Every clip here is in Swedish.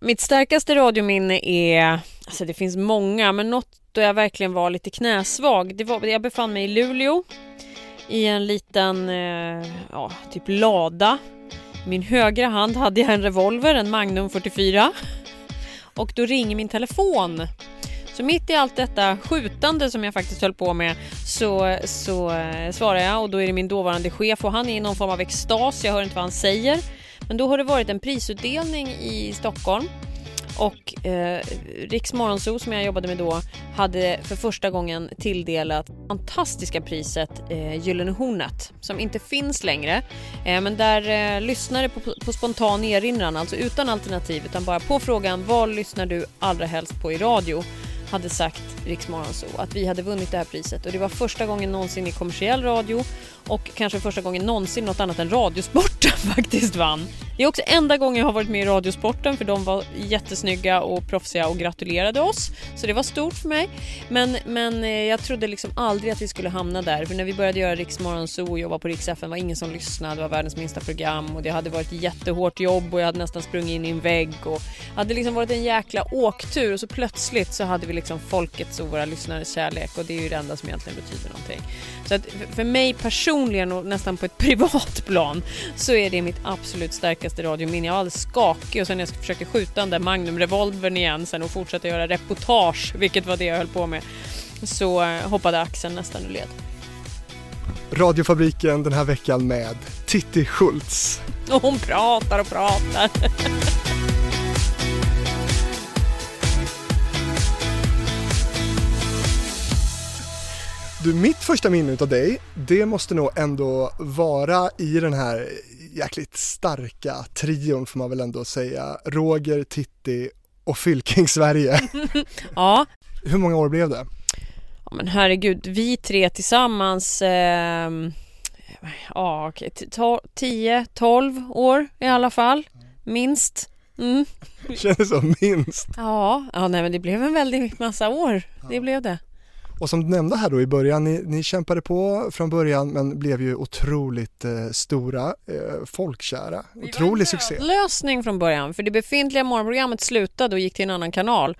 Mitt starkaste radiominne är, alltså det finns många, men något då jag verkligen var lite knäsvag. Det var, jag befann mig i Luleå i en liten, eh, ja, typ lada. I min högra hand hade jag en revolver, en Magnum 44. Och då ringer min telefon. Så mitt i allt detta skjutande som jag faktiskt höll på med så, så eh, svarar jag och då är det min dåvarande chef och han är i någon form av extas, jag hör inte vad han säger. Men då har det varit en prisutdelning i Stockholm och eh, Riks Morgonzoo som jag jobbade med då hade för första gången tilldelat fantastiska priset eh, Gyllene Hornet som inte finns längre. Eh, men där eh, lyssnare på, på spontan erinran, alltså utan alternativ utan bara på frågan vad lyssnar du allra helst på i radio? Hade sagt Riksmorgon så att vi hade vunnit det här priset och det var första gången någonsin i kommersiell radio och kanske första gången någonsin något annat än Radiosporten faktiskt vann. Det är också enda gången jag har varit med i Radiosporten för de var jättesnygga och proffsiga och gratulerade oss. Så det var stort för mig. Men, men eh, jag trodde liksom aldrig att vi skulle hamna där för när vi började göra Riksmorgon så och jobba på Rix FM var ingen som lyssnade, det var världens minsta program och det hade varit jättehårt jobb och jag hade nästan sprungit in i en vägg och hade liksom varit en jäkla åktur och så plötsligt så hade vi liksom folkets och våra lyssnares kärlek och det är ju det enda som egentligen betyder någonting. Så att för mig personligen och nästan på ett privat plan så är det mitt absolut starkaste radiominne. Jag var alldeles skakig och sen jag försökte skjuta den där Magnum-revolvern igen sen och fortsätta göra reportage, vilket var det jag höll på med, så eh, hoppade axeln nästan ur led. Radiofabriken den här veckan med Titti Schultz. Och hon pratar och pratar. Du, mitt första minne av dig, det måste nog ändå vara i den här jäkligt starka trion får man väl ändå säga. Roger, Titti och Fylking Sverige. ja. Hur många år blev det? Ja men herregud, vi tre tillsammans eh, Ja, okej, 10, 12 år i alla fall, minst. Mm. Kändes som minst. Ja, ja nej, men det blev en väldig massa år. Det blev det. Och som du nämnde här då i början, ni, ni kämpade på från början men blev ju otroligt eh, stora, eh, folkkära, otrolig succé. lösning från början, för det befintliga morgonprogrammet slutade och gick till en annan kanal.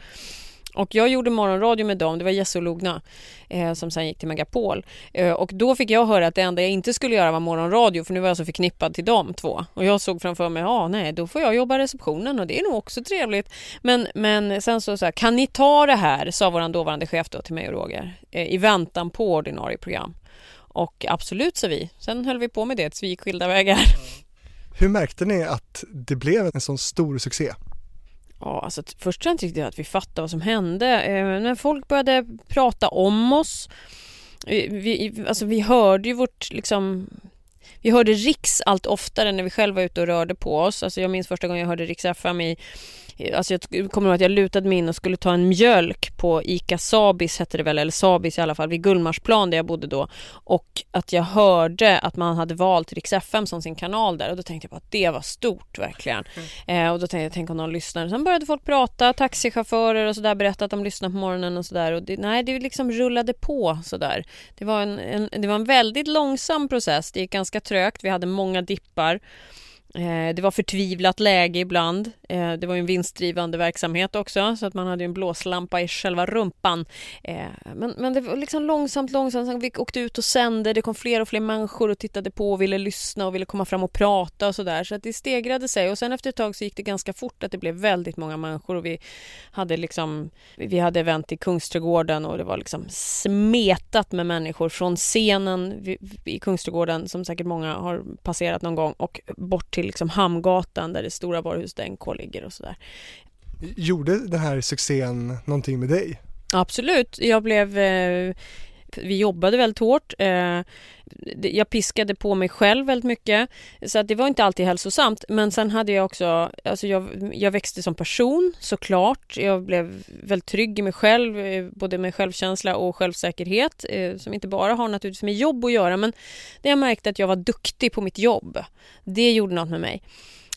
Och jag gjorde morgonradio med dem, det var Jesse och Logna eh, som sen gick till Megapol. Eh, och då fick jag höra att det enda jag inte skulle göra var morgonradio för nu var jag så förknippad till dem. två. Och jag såg framför mig, ja nej då får jag jobba receptionen och det är nog också trevligt. Men, men sen så, så här, kan ni ta det här, sa vår dåvarande chef då till mig och Roger, eh, i väntan på ordinarie program. Och absolut sa vi, sen höll vi på med det tills vi gick skilda vägar. Hur märkte ni att det blev en sån stor succé? Ja, alltså först tyckte jag att vi fattade vad som hände. Eh, när folk började prata om oss. Vi, alltså vi hörde ju vårt liksom vi hörde Riks allt oftare när vi själva var ute och rörde på oss. Alltså jag minns första gången jag hörde Riks FM i Alltså jag kommer ihåg att jag lutade mig in och skulle ta en mjölk på ICA Sabis hette det väl, eller Sabis i alla fall, vid Gullmarsplan där jag bodde då. Och att jag hörde att man hade valt Rix FM som sin kanal där och då tänkte jag på att det var stort verkligen. Mm. Eh, och då tänkte jag, tänk om någon lyssnar. Sen började folk prata, taxichaufförer och sådär berätta att de lyssnar på morgonen och sådär. Nej, det liksom rullade på sådär. Det var en, en, det var en väldigt långsam process. Det gick ganska trögt. Vi hade många dippar. Eh, det var förtvivlat läge ibland. Eh, det var en vinstdrivande verksamhet också så att man hade en blåslampa i själva rumpan. Eh, men, men det var liksom långsamt, långsamt. Vi åkte ut och sände. Det kom fler och fler människor och tittade på och ville lyssna och ville komma fram och prata och sådär. Så att det stegrade sig och sen efter ett tag så gick det ganska fort att det blev väldigt många människor och vi hade liksom vi hade event i Kungsträdgården och det var liksom smetat med människor från scenen i Kungsträdgården som säkert många har passerat någon gång och bort till liksom Hamngatan där det stora varuhuset NK ligger och sådär. Gjorde den här succén någonting med dig? Absolut. Jag blev eh, vi jobbade väldigt hårt. Eh, jag piskade på mig själv väldigt mycket så att det var inte alltid hälsosamt. Men sen hade jag också, alltså jag, jag växte som person såklart. Jag blev väldigt trygg i mig själv, eh, både med självkänsla och självsäkerhet eh, som inte bara har naturligtvis med jobb att göra men det jag märkte att jag var duktig på mitt jobb. Det gjorde något med mig.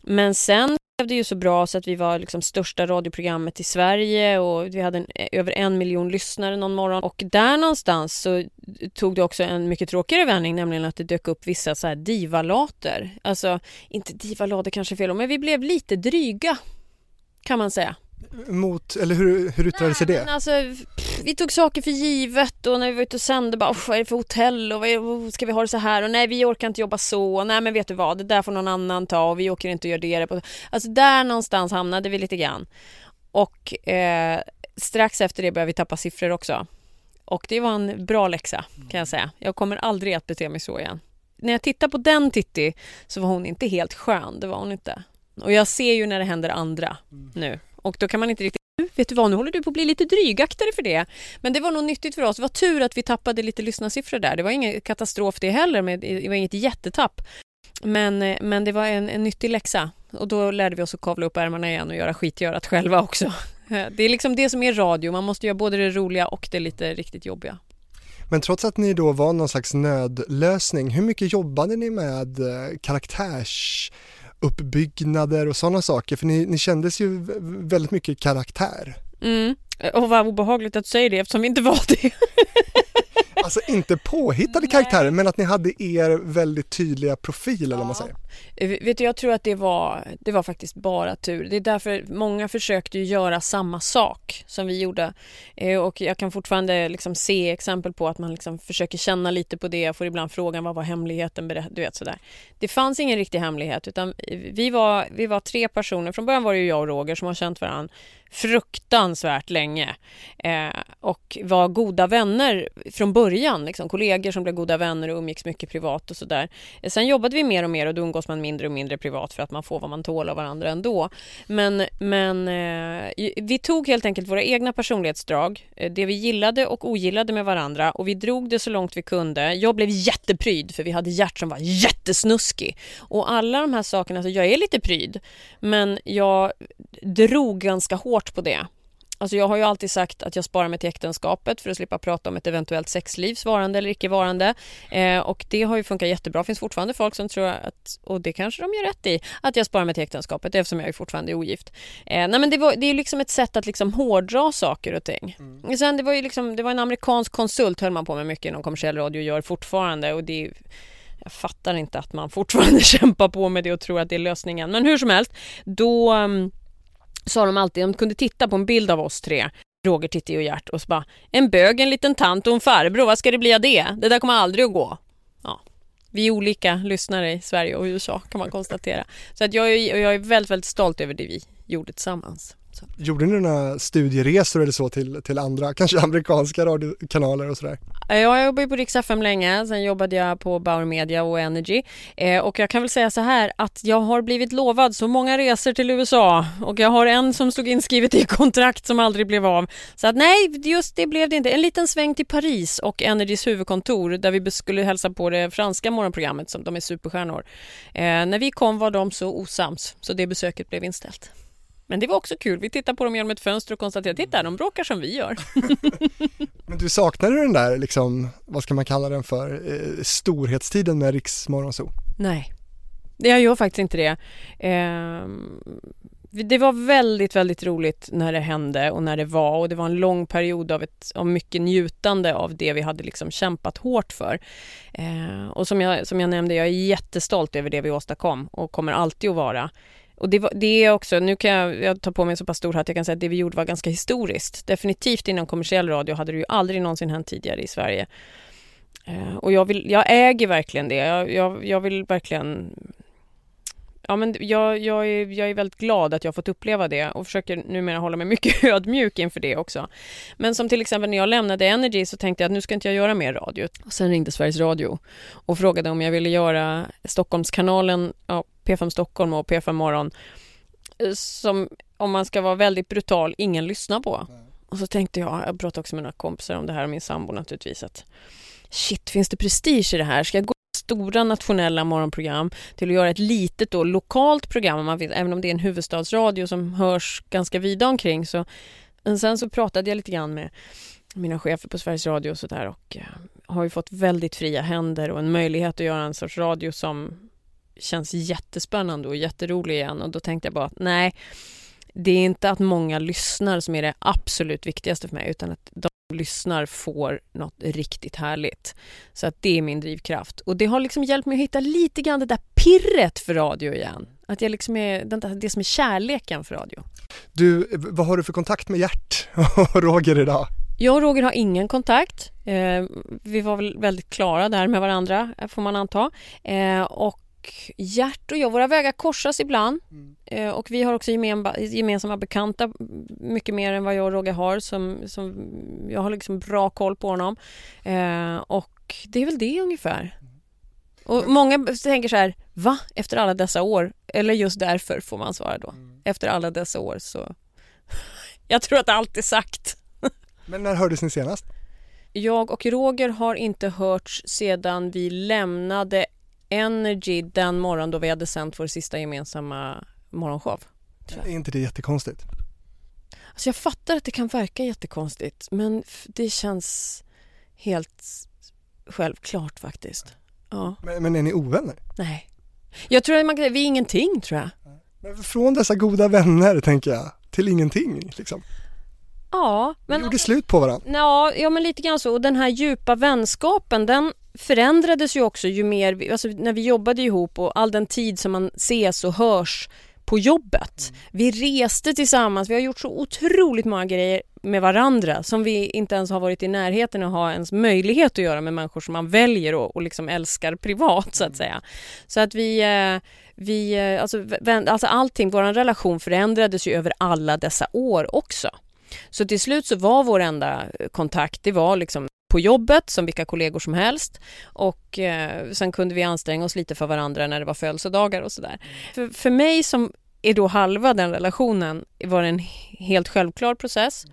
Men sen blev det ju så bra så att vi var liksom största radioprogrammet i Sverige och vi hade en, eh, över en miljon lyssnare någon morgon. Och där någonstans så tog det också en mycket tråkigare vändning, nämligen att det dök upp vissa så här divalater. Alltså, inte divalater kanske fel men vi blev lite dryga kan man säga. Mot, eller hur, hur yttrade sig det? Men alltså, pff, vi tog saker för givet och när vi var ute och sände bara vad är det för hotell och vad är, ska vi ha det så här och nej vi orkar inte jobba så och nej men vet du vad det där får någon annan ta och vi åker inte och gör det. Alltså där någonstans hamnade vi lite grann. Och eh, strax efter det började vi tappa siffror också. Och det var en bra läxa kan jag säga. Jag kommer aldrig att bete mig så igen. När jag tittar på den Titti så var hon inte helt skön, det var hon inte. Och jag ser ju när det händer andra nu. Och då kan man inte riktigt Vet du vad, nu håller du på att bli lite drygaktare för det. Men det var nog nyttigt för oss. Det var tur att vi tappade lite lyssnarsiffror där. Det var ingen katastrof det heller, men det var inget jättetapp. Men, men det var en, en nyttig läxa. Och då lärde vi oss att kavla upp ärmarna igen och göra skitgörat själva också. Det är liksom det som är radio. Man måste göra både det roliga och det lite riktigt jobbiga. Men trots att ni då var någon slags nödlösning, hur mycket jobbade ni med eh, karaktärs uppbyggnader och sådana saker? För ni, ni kändes ju väldigt mycket karaktär. Mm. Och vad obehagligt att säga det eftersom vi inte var det. Alltså inte påhittade karaktärer men att ni hade er väldigt tydliga profil eller vad man säger. Eh, vet du, jag tror att det var, det var faktiskt bara tur. Det är därför många försökte göra samma sak som vi gjorde. Eh, och jag kan fortfarande liksom se exempel på att man liksom försöker känna lite på det. Jag får ibland frågan vad var hemligheten? Du vet sådär. Det fanns ingen riktig hemlighet utan vi var, vi var tre personer. Från början var det jag och Roger som har känt varandra fruktansvärt länge eh, och var goda vänner från början, liksom, kollegor som blev goda vänner och umgicks mycket privat och sådär. Eh, sen jobbade vi mer och mer och då umgås man mindre och mindre privat för att man får vad man tål av varandra ändå. Men, men eh, vi tog helt enkelt våra egna personlighetsdrag, eh, det vi gillade och ogillade med varandra och vi drog det så långt vi kunde. Jag blev jättepryd för vi hade Gert som var jättesnuskig och alla de här sakerna, så jag är lite pryd men jag drog ganska hårt på det. Alltså jag har ju alltid sagt att jag sparar mig till äktenskapet för att slippa prata om ett eventuellt sexlivs varande eller icke varande. Eh, och det har ju funkat jättebra. Det finns fortfarande folk som tror att, och det kanske de gör rätt i, att jag sparar mig till äktenskapet eftersom jag är fortfarande är ogift. Eh, nej men det, var, det är liksom ett sätt att liksom hårdra saker och ting. Mm. Sen det var ju liksom, det var en amerikansk konsult höll man på med mycket inom kommersiell radio och gör fortfarande och det jag fattar inte att man fortfarande kämpar på med det och tror att det är lösningen. Men hur som helst, då um, sa de alltid, de kunde titta på en bild av oss tre, Roger, Titti och Gert och så bara en bög, en liten tant och en farbror, vad ska det bli av det? Det där kommer aldrig att gå. Ja. Vi är olika lyssnare i Sverige och USA kan man konstatera. Så att jag, är, jag är väldigt, väldigt stolt över det vi gjorde tillsammans. Så. Gjorde ni några studieresor eller så till, till andra, kanske amerikanska radiokanaler och sådär? Jag jobbade på Rix FM länge, sen jobbade jag på Bauer Media och Energy. Eh, och jag kan väl säga så här att jag har blivit lovad så många resor till USA och jag har en som stod inskrivet i kontrakt som aldrig blev av. Så att nej, just det blev det inte. En liten sväng till Paris och Energys huvudkontor där vi skulle hälsa på det franska morgonprogrammet som de är superstjärnor. Eh, när vi kom var de så osams så det besöket blev inställt. Men det var också kul. Vi tittade på dem genom ett fönster och konstaterade, titta de bråkar som vi gör. Men du saknade den där, liksom, vad ska man kalla den för, eh, storhetstiden med Riksmorgonzoo? Nej, jag gör faktiskt inte det. Eh, det var väldigt, väldigt roligt när det hände och när det var och det var en lång period av, ett, av mycket njutande av det vi hade liksom kämpat hårt för. Eh, och som jag, som jag nämnde, jag är jättestolt över det vi åstadkom och kommer alltid att vara. Och det, var, det är också, nu kan jag, jag ta på mig en så pass stor hatt, jag kan säga att det vi gjorde var ganska historiskt. Definitivt inom kommersiell radio hade det ju aldrig någonsin hänt tidigare i Sverige. Eh, och jag, vill, jag äger verkligen det. Jag, jag, jag vill verkligen Ja, men jag, jag, är, jag är väldigt glad att jag fått uppleva det och försöker numera hålla mig mycket ödmjuk inför det också. Men som till exempel när jag lämnade Energy så tänkte jag att nu ska inte jag göra mer radio. Och sen ringde Sveriges Radio och frågade om jag ville göra Stockholmskanalen, ja, P5 Stockholm och P5 Morgon som, om man ska vara väldigt brutal, ingen lyssnar på. Och så tänkte jag, jag pratade också med några kompisar om det här och min sambo naturligtvis att shit, finns det prestige i det här? Ska jag gå stora nationella morgonprogram till att göra ett litet då, lokalt program, man vet, även om det är en huvudstadsradio som hörs ganska vida omkring. Så, sen så pratade jag lite grann med mina chefer på Sveriges Radio och sådär och eh, har ju fått väldigt fria händer och en möjlighet att göra en sorts radio som känns jättespännande och jätterolig igen och då tänkte jag bara att nej, det är inte att många lyssnar som är det absolut viktigaste för mig utan att de lyssnar får något riktigt härligt. Så att det är min drivkraft. Och det har liksom hjälpt mig att hitta lite grann det där pirret för radio igen. Att jag liksom är, det som är kärleken för radio. Du, vad har du för kontakt med Gert och Roger idag? Jag och Roger har ingen kontakt. Eh, vi var väl väldigt klara där med varandra, får man anta. Eh, och Gert och jag, våra vägar korsas ibland. Mm. Eh, och vi har också gemensamma bekanta, mycket mer än vad jag och Roger har. Som, som, jag har liksom bra koll på honom. Eh, och det är väl det ungefär. Och många tänker så här, va? Efter alla dessa år? Eller just därför får man svara då. Mm. Efter alla dessa år så... jag tror att allt är sagt. Men när hördes ni senast? Jag och Roger har inte hörts sedan vi lämnade Energy den morgon då vi hade sänt vår sista gemensamma morgonshow. Är inte det jättekonstigt? Alltså jag fattar att det kan verka jättekonstigt men det känns helt självklart faktiskt. Ja. Men, men är ni ovänner? Nej. Jag tror att man vi är ingenting tror jag. Men från dessa goda vänner tänker jag, till ingenting liksom. Ja, men... Ni gjorde slut på varandra? Ja, ja, men lite grann så. Och den här djupa vänskapen, den förändrades ju också ju mer, alltså när vi jobbade ihop och all den tid som man ses och hörs på jobbet. Mm. Vi reste tillsammans, vi har gjort så otroligt många grejer med varandra som vi inte ens har varit i närheten att ha ens möjlighet att göra med människor som man väljer och, och liksom älskar privat så att mm. säga. Så att vi, eh, vi eh, alltså, alltså allting, vår relation förändrades ju över alla dessa år också. Så till slut så var vår enda kontakt, det var liksom på jobbet som vilka kollegor som helst och eh, sen kunde vi anstränga oss lite för varandra när det var födelsedagar och sådär. För, för mig som är då halva den relationen var det en helt självklar process.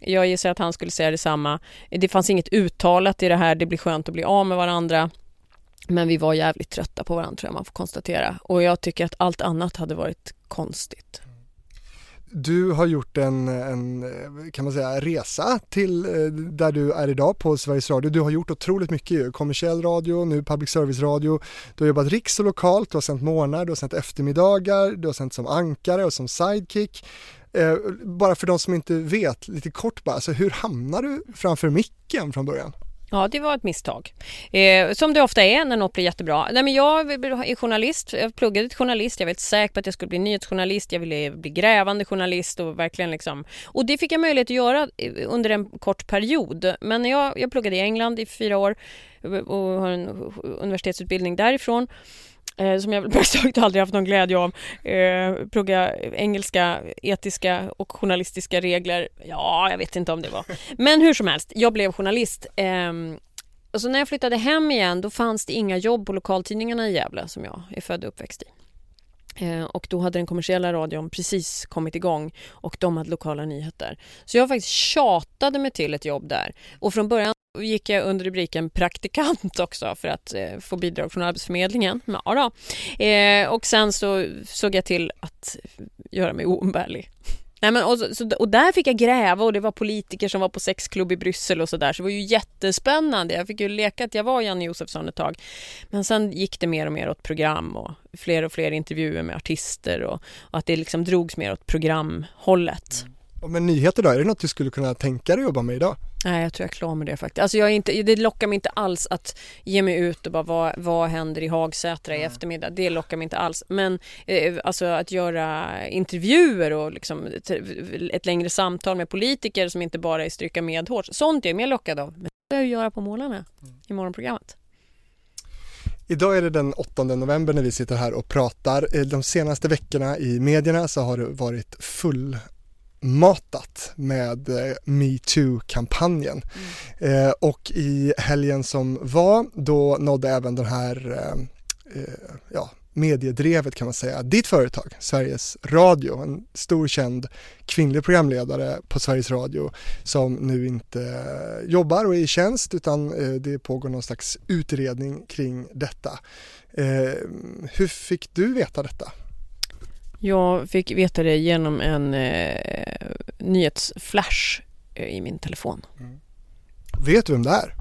Jag gissar att han skulle säga detsamma. Det fanns inget uttalat i det här, det blir skönt att bli av med varandra. Men vi var jävligt trötta på varandra tror jag man får konstatera. Och jag tycker att allt annat hade varit konstigt. Du har gjort en, en, eh, kan man säga, resa till eh, där du är idag på Sveriges Radio. Du har gjort otroligt mycket ju, kommersiell radio, nu public service radio. Du har jobbat riks och lokalt, du har sänt morgnar, du har sänt eftermiddagar, du har sänt som ankare och som sidekick. Eh, bara för de som inte vet, lite kort bara, alltså hur hamnar du framför micken från början? Ja, det var ett misstag. Eh, som det ofta är när något blir jättebra. Nej, men jag är journalist, jag pluggade till journalist, jag var säker på att jag skulle bli nyhetsjournalist, jag ville bli grävande journalist och verkligen liksom... Och det fick jag möjlighet att göra eh, under en kort period. Men jag, jag pluggade i England i fyra år eh, och har en universitetsutbildning därifrån eh, som jag väl praktiskt aldrig haft någon glädje av. Eh, plugga engelska, etiska och journalistiska regler. Ja, jag vet inte om det var. Men hur som helst, jag blev journalist. Eh, och så när jag flyttade hem igen då fanns det inga jobb på lokaltidningarna i Gävle som jag är född och uppväxt i. Eh, och då hade den kommersiella radion precis kommit igång och de hade lokala nyheter. Så jag faktiskt tjatade mig till ett jobb där. Och från början gick jag under rubriken praktikant också för att eh, få bidrag från Arbetsförmedlingen. Ja, då. Eh, och sen så såg jag till att göra mig oumbärlig. Nej, men och, så, och där fick jag gräva och det var politiker som var på sexklubb i Bryssel och sådär så det var ju jättespännande. Jag fick ju leka att jag var Janne Josefsson ett tag. Men sen gick det mer och mer åt program och fler och fler intervjuer med artister och, och att det liksom drogs mer åt programhållet. Mm. Men nyheter då, är det något du skulle kunna tänka dig att jobba med idag? Nej, jag tror jag är klar med det faktiskt. Alltså jag är inte, det lockar mig inte alls att ge mig ut och bara vad, vad händer i Hagsätra i mm. eftermiddag. Det lockar mig inte alls. Men eh, alltså att göra intervjuer och liksom ett, längre samtal med politiker som inte bara är stryka medhårs. Sånt är jag mer lockad av. Men det ska jag göra på målarna mm. i morgonprogrammet. Idag är det den 8 november när vi sitter här och pratar. Eh, de senaste veckorna i medierna så har det varit full matat med eh, metoo-kampanjen. Mm. Eh, och i helgen som var, då nådde även den här eh, ja, mediedrevet kan man säga, ditt företag, Sveriges Radio, en stor känd kvinnlig programledare på Sveriges Radio som nu inte jobbar och är i tjänst utan det pågår någon slags utredning kring detta. Hur fick du veta detta? Jag fick veta det genom en eh, nyhetsflash eh, i min telefon. Mm. Vet du vem det är?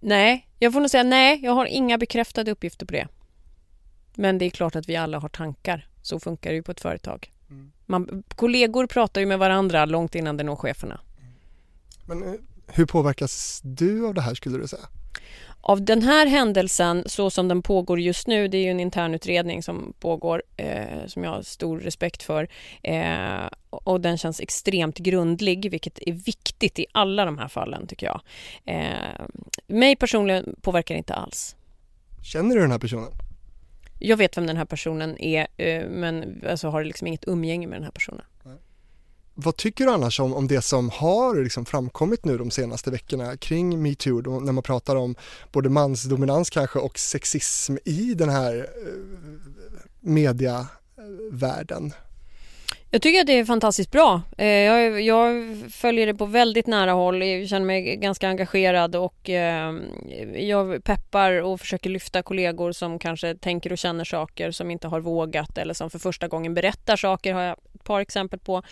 Nej, jag får nog säga nej. Jag har inga bekräftade uppgifter på det. Men det är klart att vi alla har tankar. Så funkar det ju på ett företag. Mm. Man, kollegor pratar ju med varandra långt innan det når cheferna. Men eh, hur påverkas du av det här skulle du säga? Av den här händelsen, så som den pågår just nu, det är ju en internutredning som pågår, eh, som jag har stor respekt för, eh, och den känns extremt grundlig, vilket är viktigt i alla de här fallen, tycker jag. Eh, mig personligen påverkar det inte alls. Känner du den här personen? Jag vet vem den här personen är, eh, men alltså har liksom inget umgänge med den här personen. Vad tycker du annars om, om det som har liksom framkommit nu de senaste veckorna kring metoo, när man pratar om både mansdominans kanske och sexism i den här eh, mediavärlden? Jag tycker att det är fantastiskt bra. Eh, jag, jag, följer det på väldigt nära håll, jag känner mig ganska engagerad och eh, jag peppar och försöker lyfta kollegor som kanske tänker och känner saker som inte har vågat eller som för första gången berättar saker har jag ett par exempel på.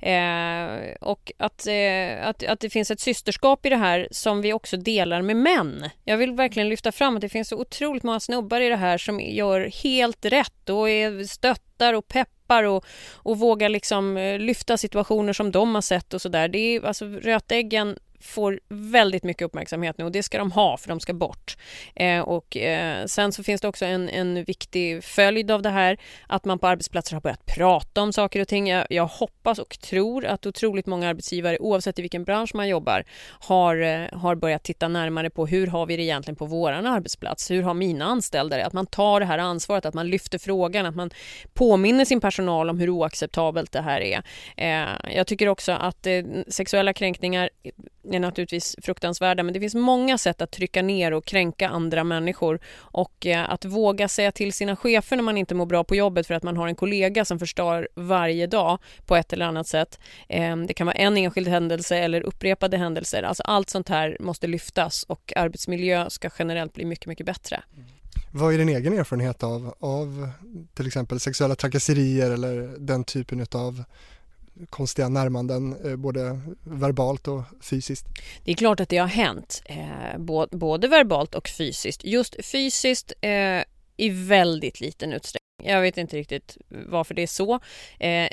Eh, och att, eh, att, att det finns ett systerskap i det här som vi också delar med män. Jag vill verkligen lyfta fram att det finns så otroligt många snubbar i det här som gör helt rätt och är stöttar och peppar och, och vågar liksom eh, lyfta situationer som de har sett och sådär. Alltså rötäggen får väldigt mycket uppmärksamhet nu och det ska de ha för de ska bort. Eh, och eh, sen så finns det också en, en viktig följd av det här att man på arbetsplatser har börjat prata om saker och ting. Jag, jag hoppas och tror att otroligt många arbetsgivare oavsett i vilken bransch man jobbar har, eh, har börjat titta närmare på hur har vi det egentligen på våran arbetsplats? Hur har mina anställda det? Att man tar det här ansvaret, att man lyfter frågan, att man påminner sin personal om hur oacceptabelt det här är. Eh, jag tycker också att eh, sexuella kränkningar är naturligtvis fruktansvärda men det finns många sätt att trycka ner och kränka andra människor och eh, att våga säga till sina chefer när man inte mår bra på jobbet för att man har en kollega som förstör varje dag på ett eller annat sätt. Eh, det kan vara en enskild händelse eller upprepade händelser. Alltså allt sånt här måste lyftas och arbetsmiljö ska generellt bli mycket, mycket bättre. Mm. Vad är din egen erfarenhet av, av till exempel sexuella trakasserier eller den typen av konstiga närmanden, eh, både verbalt och fysiskt? Det är klart att det har hänt, eh, både verbalt och fysiskt. Just fysiskt eh, i väldigt liten utsträckning. Jag vet inte riktigt varför det är så.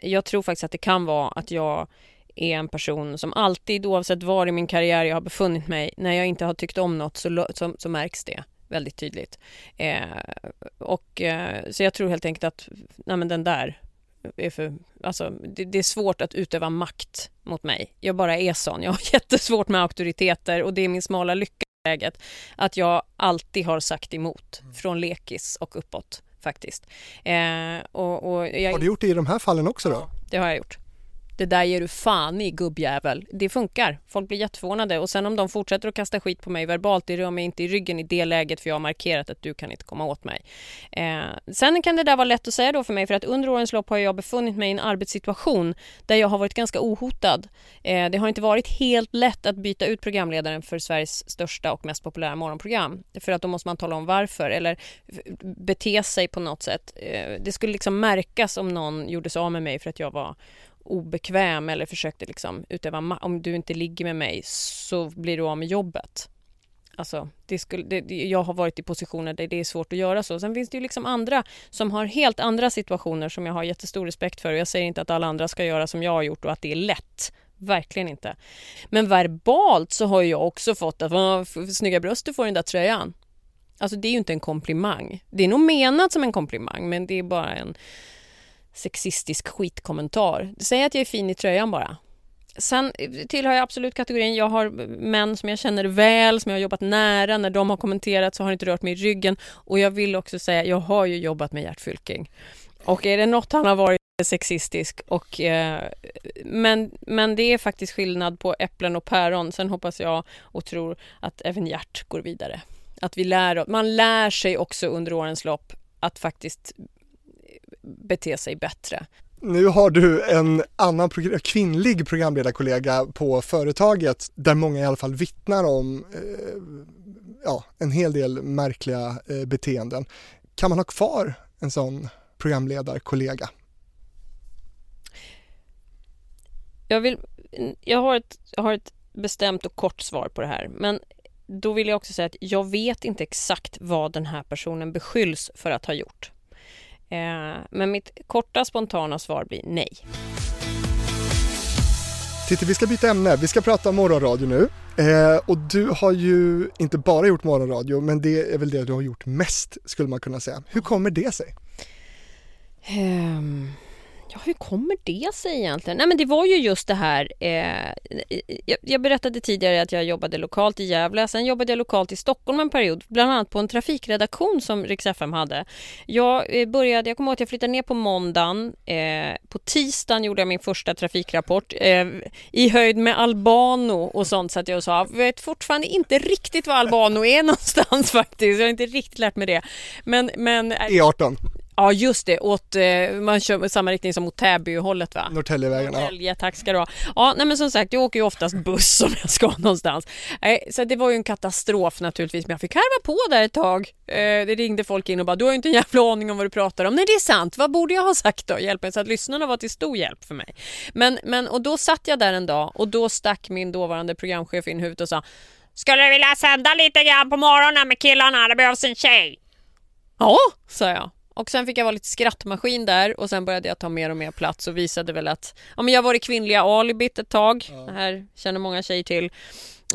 jag tror faktiskt att det kan vara att jag är en person som alltid, oavsett var i min karriär jag har befunnit mig, när jag inte har tyckt om något så, så, så märks det väldigt tydligt. Eh, och, eh, så jag tror helt enkelt att nej men den där är för, alltså, det, det, är svårt att utöva makt mot mig. Jag bara är sån. Jag har jättesvårt med auktoriteter och det är min smala lycka i läget att jag alltid har sagt emot mm. från lekis och uppåt faktiskt. Eh, och, och jag, har du gjort det i de här fallen också då? Ja, det har jag gjort det där ger du fan i gubbjävel. Det funkar. Folk blir jätteförvånade och sen om de fortsätter att kasta skit på mig verbalt, det rör mig inte i ryggen i det läget för jag har markerat att du kan inte komma åt mig. Eh, sen kan det där vara lätt att säga då för mig för att under årens lopp har jag befunnit mig i en arbetssituation där jag har varit ganska ohotad. Eh, det har inte varit helt lätt att byta ut programledaren för Sveriges största och mest populära morgonprogram för att då måste man tala om varför eller bete sig på något sätt. Eh, det skulle liksom märkas om någon gjorde sig av med mig för att jag var obekväm eller försökte liksom utöva om du inte ligger med mig så blir du av med jobbet. Alltså, det skulle, det, jag har varit i positioner där det är svårt att göra så. Sen finns det ju liksom andra som har helt andra situationer som jag har jättestor respekt för. Och jag säger inte att alla andra ska göra som jag har gjort och att det är lätt. Verkligen inte. Men verbalt så har jag också fått att snygga bröst du får den där tröjan. Alltså det är ju inte en komplimang. Det är nog menat som en komplimang men det är bara en sexistisk skitkommentar. Säg att jag är fin i tröjan bara. Sen tillhör jag absolut kategorin, jag har män som jag känner väl, som jag har jobbat nära. När de har kommenterat så har det inte rört mig i ryggen. Och jag vill också säga, jag har ju jobbat med Gert Fylking. Och är det något han har varit sexistisk och eh, men, men det är faktiskt skillnad på äpplen och päron. Sen hoppas jag och tror att även Gert går vidare. Att vi lär man lär sig också under årens lopp att faktiskt bete sig bättre. Nu har du en annan kvinnlig programledarkollega på företaget där många i alla fall vittnar om eh, ja, en hel del märkliga eh, beteenden. Kan man ha kvar en sån programledarkollega? Jag, vill, jag, har ett, jag har ett bestämt och kort svar på det här men då vill jag också säga att jag vet inte exakt vad den här personen beskylls för att ha gjort. Eh, men mitt korta spontana svar blir nej. Titti, vi ska byta ämne. Vi ska prata morgonradio nu. Eh, och du har ju inte bara gjort morgonradio, men det är väl det du har gjort mest skulle man kunna säga. Hur kommer det sig? Um, Ja, hur kommer det sig egentligen? Nej, men det var ju just det här. Eh, jag, jag, berättade tidigare att jag jobbade lokalt i Gävle. Sen jobbade jag lokalt i Stockholm en period, bland annat på en trafikredaktion som Rix FM hade. Jag eh, började, jag kommer ihåg att jag flyttade ner på måndagen. Eh, på tisdagen gjorde jag min första trafikrapport eh, i höjd med Albano och sånt så att jag sa, jag vet fortfarande inte riktigt var Albano är någonstans faktiskt. Jag har inte riktigt lärt mig det. Men, men eh, e E18. Ja just det, åt, eh, man kör samma riktning som mot Täbyhållet va? Norrtäljevägen. Norrtälje, tack ska du ha. Ja, nej men som sagt, jag åker ju oftast buss om jag ska någonstans. så det var ju en katastrof naturligtvis, men jag fick harva på där ett tag. Eh, det ringde folk in och bara, du har ju inte en jävla aning om vad du pratar om. Nej det är sant, vad borde jag ha sagt då? Hjälp mig. Så att lyssnarna var till stor hjälp för mig. Men, men och då satt jag där en dag och då stack min dåvarande programchef in huvudet och sa Skulle du vilja sända lite grann på morgonen med killarna? Det behövs en tjej. Ja, sa jag. Och sen fick jag vara lite skrattmaskin där och sen började jag ta mer och mer plats och visade väl att ja, men jag var det kvinnliga alibit ett tag. Ja. Det här känner många tjejer till.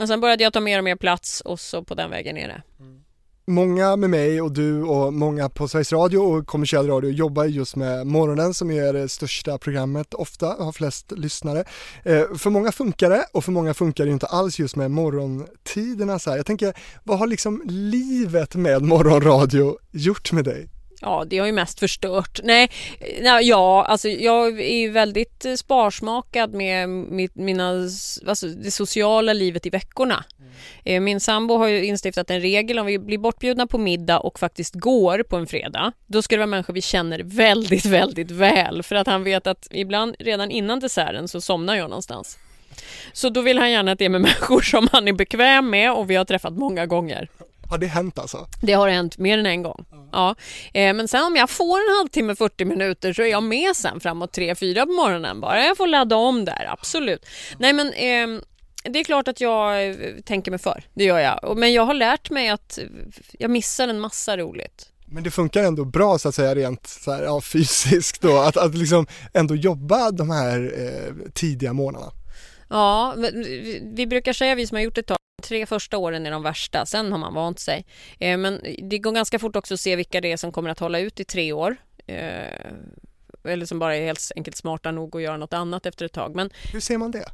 Och sen började jag ta mer och mer plats och så på den vägen är det. Mm. Många med mig och du och många på Sveriges Radio och kommersiell radio jobbar just med morgonen som är det största programmet ofta, har flest lyssnare. Eh, för många funkar det och för många funkar det inte alls just med morgontiderna så här. Jag tänker, vad har liksom livet med morgonradio gjort med dig? Ja, det har ju mest förstört. Nej, ja, alltså jag är väldigt sparsmakad med mitt, mina, alltså det sociala livet i veckorna. Mm. Min sambo har ju instiftat en regel om vi blir bortbjudna på middag och faktiskt går på en fredag. Då ska det vara människor vi känner väldigt, väldigt väl för att han vet att ibland redan innan desserten så somnar jag någonstans. Så då vill han gärna att det är med människor som han är bekväm med och vi har träffat många gånger. Har det hänt alltså? Det har hänt mer än en gång. Mm. Ja. Eh, men sen om jag får en halvtimme, 40 minuter så är jag med sen framåt 3-4 på morgonen bara. Jag får ladda om där, absolut. Mm. Nej men eh, det är klart att jag eh, tänker mig för, det gör jag. Men jag har lärt mig att jag missar en massa roligt. Men det funkar ändå bra så att säga rent så här, ja, fysiskt då, att, att liksom ändå jobba de här eh, tidiga morgnarna. Ja, vi brukar säga, vi som har gjort ett tag, tre första åren är de värsta, sen har man vant sig. Eh, men det går ganska fort också att se vilka det är som kommer att hålla ut i tre år. Eh, eller som bara är helt enkelt smarta nog att göra något annat efter ett tag. Men, Hur ser man det?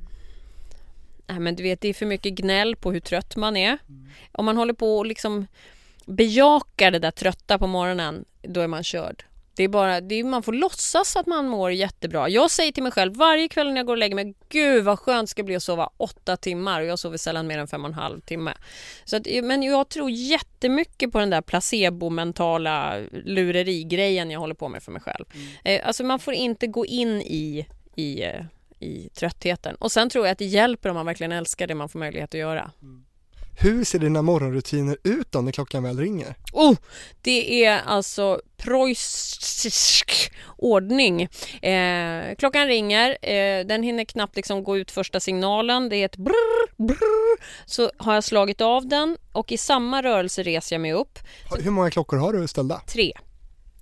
Nej, men du vet, det är för mycket gnäll på hur trött man är. Mm. Om man håller på och liksom bejakar det där trötta på morgonen, då är man körd. Det är bara, det är, man får låtsas att man mår jättebra. Jag säger till mig själv varje kväll när jag går och lägger mig, gud vad skönt det ska bli att sova åtta timmar och jag sover sällan mer än fem och en halv timme. Så att, men jag tror jättemycket på den där placebo-mentala lurerigrejen jag håller på med för mig själv. Mm. Eh, alltså man får inte gå in i, i, eh, i tröttheten. Och sen tror jag att det hjälper om man verkligen älskar det man får möjlighet att göra. Mm. Hur ser dina morgonrutiner ut då när klockan väl ringer? Oh, det är alltså preussisk ordning. Eh, klockan ringer, eh, den hinner knappt liksom gå ut första signalen. Det är ett brrr, brrr. Så har jag slagit av den och i samma rörelse reser jag mig upp. Hur många klockor har du ställda? Tre.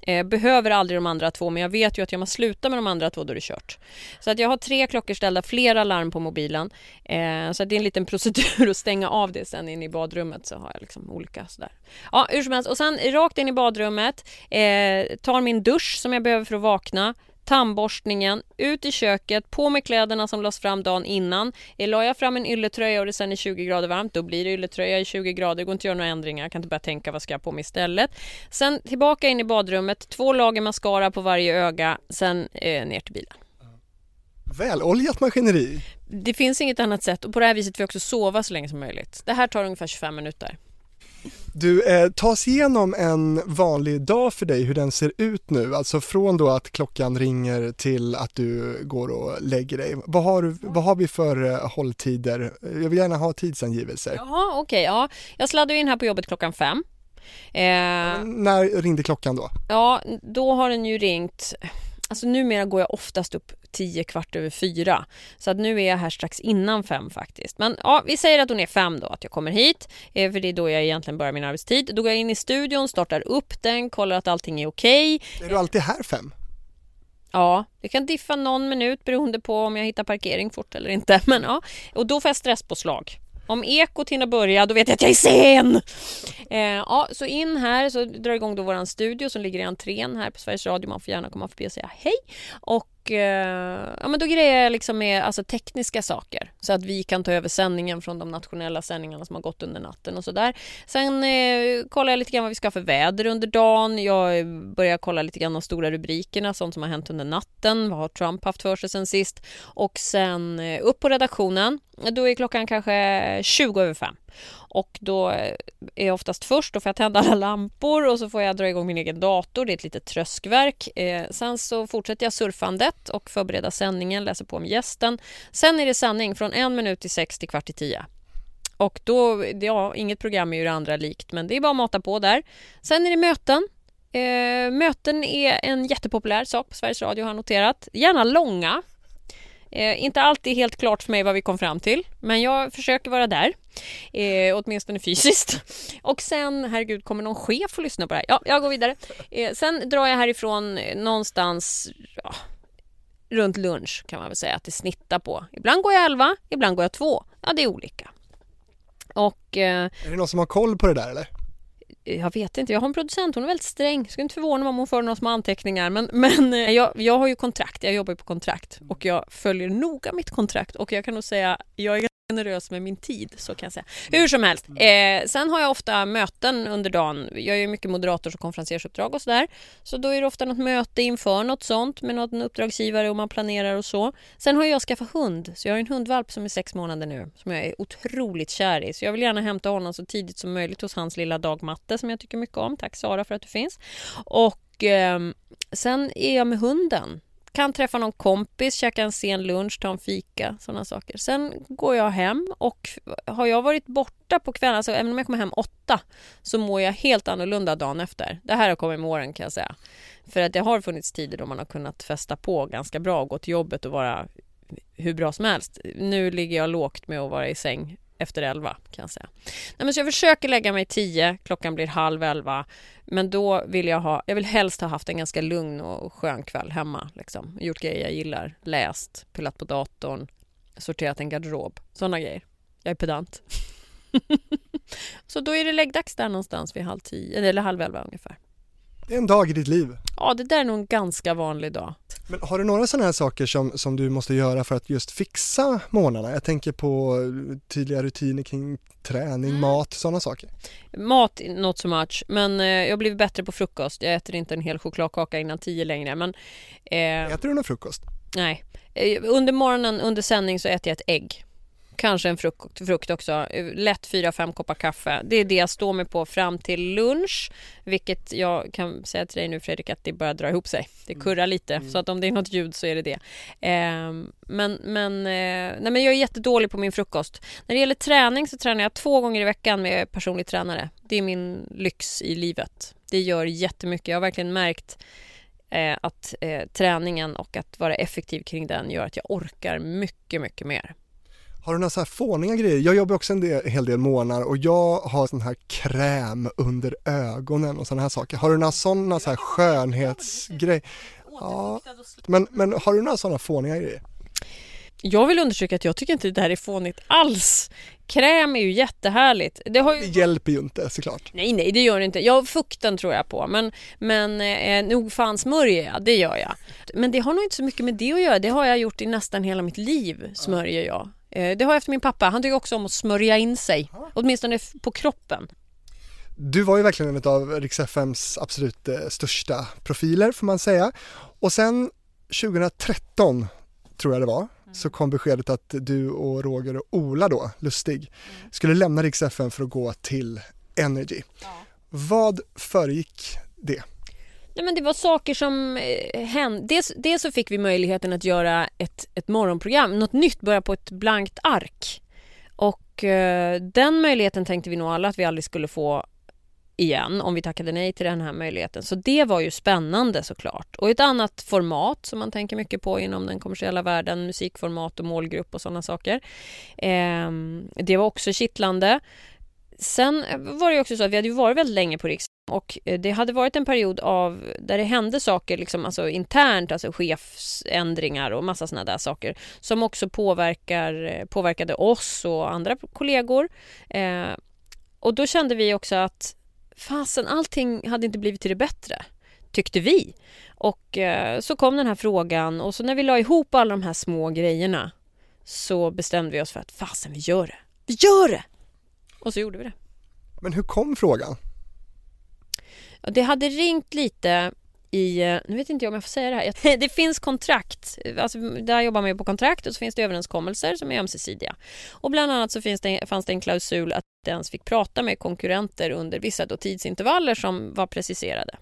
Eh, behöver aldrig de andra två men jag vet ju att jag måste sluta med de andra två då är det kört. Så att jag har tre klockor ställda, flera larm på mobilen. Eh, så det är en liten procedur att stänga av det sen in i badrummet så har jag liksom olika sådär. Ja hur som helst och sen rakt in i badrummet, eh, tar min dusch som jag behöver för att vakna, tandborstningen, ut i köket, på med kläderna som lades fram dagen innan. La jag fram en ylletröja och det sen är 20 grader varmt, då blir det ylletröja i 20 grader. Det går inte att göra några ändringar. Jag kan inte börja tänka vad ska jag på mig istället. Sen tillbaka in i badrummet, två lager mascara på varje öga, sen eh, ner till bilen. Väloljat maskineri. Det finns inget annat sätt och på det här viset får jag också sova så länge som möjligt. Det här tar ungefär 25 minuter. Du, eh, ta oss igenom en vanlig dag för dig, hur den ser ut nu, alltså från då att klockan ringer till att du går och lägger dig. Vad har, vad har vi för eh, hålltider? Jag vill gärna ha tidsangivelser. Jaha, okej, okay, ja. Jag sladdar in här på jobbet klockan fem. Eh, när ringde klockan då? Ja, då har den ju ringt Alltså numera går jag oftast upp tio kvart över fyra. Så att nu är jag här strax innan fem faktiskt. Men ja, vi säger att hon är fem då, att jag kommer hit. Eh, för det är då jag egentligen börjar min arbetstid. Då går jag in i studion, startar upp den, kollar att allting är okej. Okay. Är du alltid här fem? Ja, det kan diffa någon minut beroende på om jag hittar parkering fort eller inte. Men ja, och då får jag stresspåslag. Om ekot hinner börja, då vet jag att jag är sen! Eh, ja, så in här, så drar igång då våran studio som ligger i entrén här på Sveriges Radio. Man får gärna komma förbi och säga hej. Och Eh, ja, men då grejer jag liksom med alltså, tekniska saker så att vi kan ta över sändningen från de nationella sändningarna som har gått under natten och sådär. Sen eh, kollar jag lite grann vad vi ska ha för väder under dagen. Jag börjar kolla lite grann de stora rubrikerna, sånt som har hänt under natten. Vad har Trump haft för sig sen sist? Och sen eh, upp på redaktionen. Då är klockan kanske 20 över fem. Och då är jag oftast först, då får jag tända alla lampor och så får jag dra igång min egen dator. Det är ett litet tröskverk. Eh, sen så fortsätter jag surfandet och förbereda sändningen, läser på om gästen. Sen är det sändning från en minut till sex till kvart i tio. Och då, ja, inget program är ju det andra likt, men det är bara att mata på där. Sen är det möten. Eh, möten är en jättepopulär sak på Sveriges Radio har jag noterat. Gärna långa, Eh, inte alltid helt klart för mig vad vi kom fram till, men jag försöker vara där. Eh, åtminstone fysiskt. Och sen, herregud, kommer någon chef att lyssna på det här? Ja, jag går vidare. Eh, sen drar jag härifrån eh, någonstans ja, runt lunch kan man väl säga att det snittar på. Ibland går jag elva, ibland går jag två. Ja, det är olika. Och, eh, är det någon som har koll på det där eller? Jag vet inte, jag har en producent, hon är väldigt sträng. Jag skulle inte förvåna mig om hon får några små anteckningar. Men, men eh, jag, jag har ju kontrakt, jag jobbar ju på kontrakt och jag följer noga mitt kontrakt och jag kan nog säga, jag är generös med min tid, så kan jag säga. Hur som helst. Eh, sen har jag ofta möten under dagen. Jag är mycket moderators och konferensersuppdrag och sådär. Så då är det ofta något möte inför något sånt med någon uppdragsgivare och man planerar och så. Sen har jag skaffat hund, så jag har en hundvalp som är sex månader nu som jag är otroligt kär i. Så jag vill gärna hämta honom så tidigt som möjligt hos hans lilla dagmatte som jag tycker mycket om. Tack Sara för att du finns. Och eh, sen är jag med hunden kan träffa någon kompis, käka en sen lunch, ta en fika, sådana saker. Sen går jag hem och har jag varit borta på kvällen, alltså även om jag kommer hem åtta, så mår jag helt annorlunda dagen efter. Det här har kommit med åren kan jag säga. För att det har funnits tider då man har kunnat festa på ganska bra och gå till jobbet och vara hur bra som helst. Nu ligger jag lågt med att vara i säng efter elva kan jag säga. Nej, men så jag försöker lägga mig tio, klockan blir halv elva. Men då vill jag ha, jag vill helst ha haft en ganska lugn och skön kväll hemma. Liksom. Gjort grejer jag gillar, läst, pillat på datorn, sorterat en garderob, sådana grejer. Jag är pedant. så då är det läggdags där någonstans vid halv tio, eller halv elva ungefär. Det är en dag i ditt liv. Ja, det där är nog en ganska vanlig dag. Men har du några sådana här saker som, som du måste göra för att just fixa månaderna? Jag tänker på tydliga rutiner kring träning, mm. mat, sådana saker. Mat, not so much, men eh, jag har blivit bättre på frukost. Jag äter inte en hel chokladkaka innan tio längre, men... Eh, äter du någon frukost? Nej. Eh, under morgonen, under sändning, så äter jag ett ägg. Kanske en frukt, frukt också. Lätt 4-5 koppar kaffe. Det är det jag står mig på fram till lunch. Vilket jag kan säga till dig nu Fredrik att det börjar dra ihop sig. Det mm. kurrar lite. Mm. Så att om det är något ljud så är det det. Eh, men, men, eh, nej, men jag är jättedålig på min frukost. När det gäller träning så tränar jag två gånger i veckan med personlig tränare. Det är min lyx i livet. Det gör jättemycket. Jag har verkligen märkt eh, att eh, träningen och att vara effektiv kring den gör att jag orkar mycket, mycket mer. Har du några så här fåniga grejer? Jag jobbar också en del, hel del månader och jag har sån här kräm under ögonen och sådana här saker. Har du några sådana så här skönhetsgrejer? Ja, men, men har du några sådana fåniga grejer? Jag vill undersöka att jag tycker inte det här är fånigt alls. Kräm är ju jättehärligt. Det, ju... det hjälper ju inte såklart. Nej, nej, det gör det inte. Ja, fukten tror jag på, men, men eh, nog fan smörjer jag, det gör jag. Men det har nog inte så mycket med det att göra. Det har jag gjort i nästan hela mitt liv, smörjer jag. Eh, det har jag efter min pappa. Han tycker också om att smörja in sig, åtminstone på kroppen. Du var ju verkligen en av Rix FMs absolut eh, största profiler får man säga. Och sen 2013 tror jag det var, mm. så kom beskedet att du och Roger och Ola då, Lustig, mm. skulle lämna Rix FM för att gå till Energy. Ja. Vad föregick det? Nej, men det var saker som eh, hände. Dels, dels så fick vi möjligheten att göra ett, ett morgonprogram, något nytt, börja på ett blankt ark. Och eh, den möjligheten tänkte vi nog alla att vi aldrig skulle få igen om vi tackade nej till den här möjligheten. Så det var ju spännande såklart. Och ett annat format som man tänker mycket på inom den kommersiella världen, musikformat och målgrupp och sådana saker. Eh, det var också kittlande sen var det också så att vi hade varit väldigt länge på Riks och eh, det hade varit en period av där det hände saker liksom, alltså internt, alltså chefsändringar och massa sådana där saker som också påverkar, eh, påverkade oss och andra kollegor. Eh, och då kände vi också att fasen, allting hade inte blivit till det bättre, tyckte vi. Och eh, så kom den här frågan och så när vi la ihop alla de här små grejerna så bestämde vi oss för att fasen, vi gör det. Vi gör det! Och så gjorde vi det. Men hur kom frågan? Det hade ringt lite i, eh, nu vet inte jag om jag får säga det här, det finns kontrakt, alltså där jobbar man ju på kontrakt och så finns det överenskommelser som är ömsesidiga. Och bland annat så finns det, fanns det en klausul att det ens fick prata med konkurrenter under vissa tidsintervaller som var preciserade.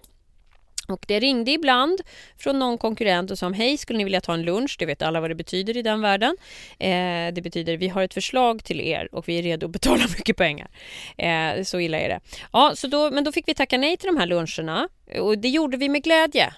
Och det ringde ibland från någon konkurrent och sa hej, skulle ni vilja ta en lunch? Det vet alla vad det betyder i den världen. Eh, det betyder vi har ett förslag till er och vi är redo att betala mycket pengar. Eh, så illa är det. Ja, så då, men då fick vi tacka nej till de här luncherna och det gjorde vi med glädje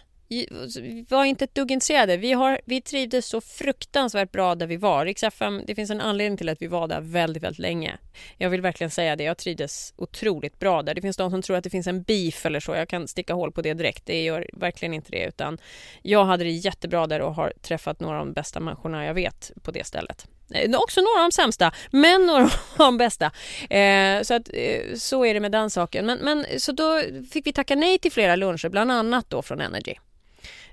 var inte ett dugg intresserade. Vi, har, vi trivdes så fruktansvärt bra där vi var. Riks FM, det finns en anledning till att vi var där väldigt, väldigt länge. Jag vill verkligen säga det. Jag trivdes otroligt bra där. Det finns de som tror att det finns en beef eller så. Jag kan sticka hål på det direkt. Det gör verkligen inte det. Utan jag hade det jättebra där och har träffat några av de bästa människorna jag vet på det stället. Eh, också några av de sämsta, men några av de bästa. Eh, så, att, eh, så är det med den saken. Men, men, så då fick vi tacka nej till flera luncher, bland annat då från Energy.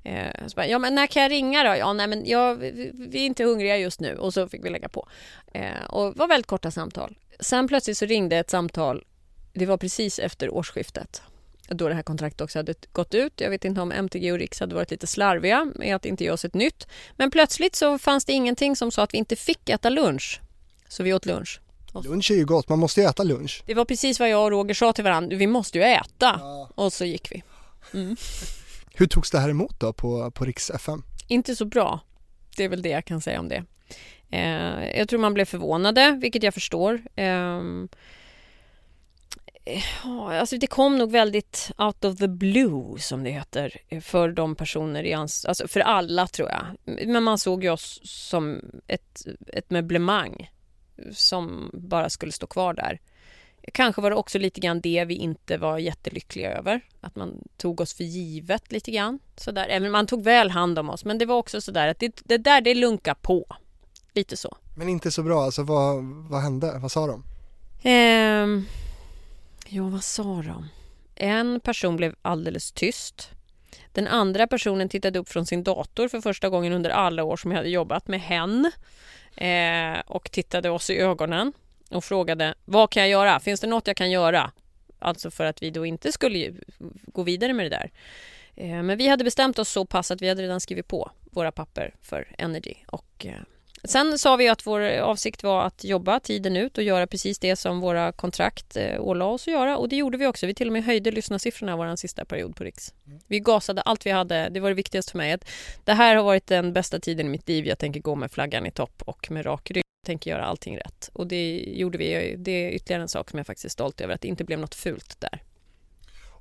Eh, så bara, ja men när kan jag ringa då? Ja nej men jag, vi, vi är inte hungriga just nu och så fick vi lägga på. Eh, och det var väldigt korta samtal. Sen plötsligt så ringde ett samtal, det var precis efter årsskiftet då det här kontraktet också hade gått ut. Jag vet inte om MTG och Riks hade varit lite slarviga med att inte ge oss ett nytt. Men plötsligt så fanns det ingenting som sa att vi inte fick äta lunch. Så vi åt lunch. Lunch är ju gott, man måste ju äta lunch. Det var precis vad jag och Roger sa till varandra, vi måste ju äta. Ja. Och så gick vi. Mm. Hur togs det här emot då på, på Riks FM? Inte så bra. Det är väl det jag kan säga om det. Eh, jag tror man blev förvånade, vilket jag förstår. Ehm, eh, alltså det kom nog väldigt out of the blue som det heter för de personer i ans alltså för alla tror jag. Men man såg ju oss som ett, ett möblemang som bara skulle stå kvar där. Kanske var det också lite grann det vi inte var jättelyckliga över. Att man tog oss för givet lite grann. Sådär. Även man tog väl hand om oss men det var också sådär att det, det där det lunkar på. Lite så. Men inte så bra, alltså vad, vad hände? Vad sa de? Eh, ja, vad sa de? En person blev alldeles tyst. Den andra personen tittade upp från sin dator för första gången under alla år som jag hade jobbat med hen. Eh, och tittade oss i ögonen och frågade vad kan jag göra? Finns det något jag kan göra? Alltså för att vi då inte skulle gå vidare med det där. Eh, men vi hade bestämt oss så pass att vi hade redan skrivit på våra papper för Energy. Och eh, sen sa vi att vår avsikt var att jobba tiden ut och göra precis det som våra kontrakt eh, ålade oss att göra. Och det gjorde vi också. Vi till och med höjde lyssnarsiffrorna vår sista period på Riks. Vi gasade allt vi hade. Det var det viktigaste för mig. det här har varit den bästa tiden i mitt liv. Jag tänker gå med flaggan i topp och med rak rygg tänker göra allting rätt. Och det gjorde vi. Det är ytterligare en sak som jag faktiskt är stolt över, att det inte blev något fult där.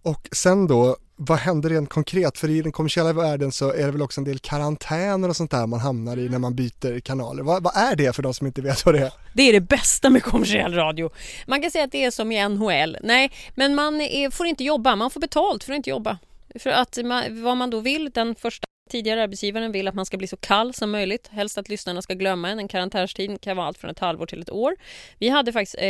Och sen då, vad händer rent konkret? För i den kommersiella världen så är det väl också en del karantäner och sånt där man hamnar i när man byter kanaler. Vad, vad, är det för de som inte vet vad det är? Det är det bästa med kommersiell radio. Man kan säga att det är som i NHL. Nej, men man är, får inte jobba, man får betalt för att inte jobba. För att man, vad man då vill den första Tidigare arbetsgivaren vill att man ska bli så kall som möjligt. Helst att lyssnarna ska glömma en. En karantänstid kan vara allt från ett halvår till ett år. Vi hade faktiskt, eh,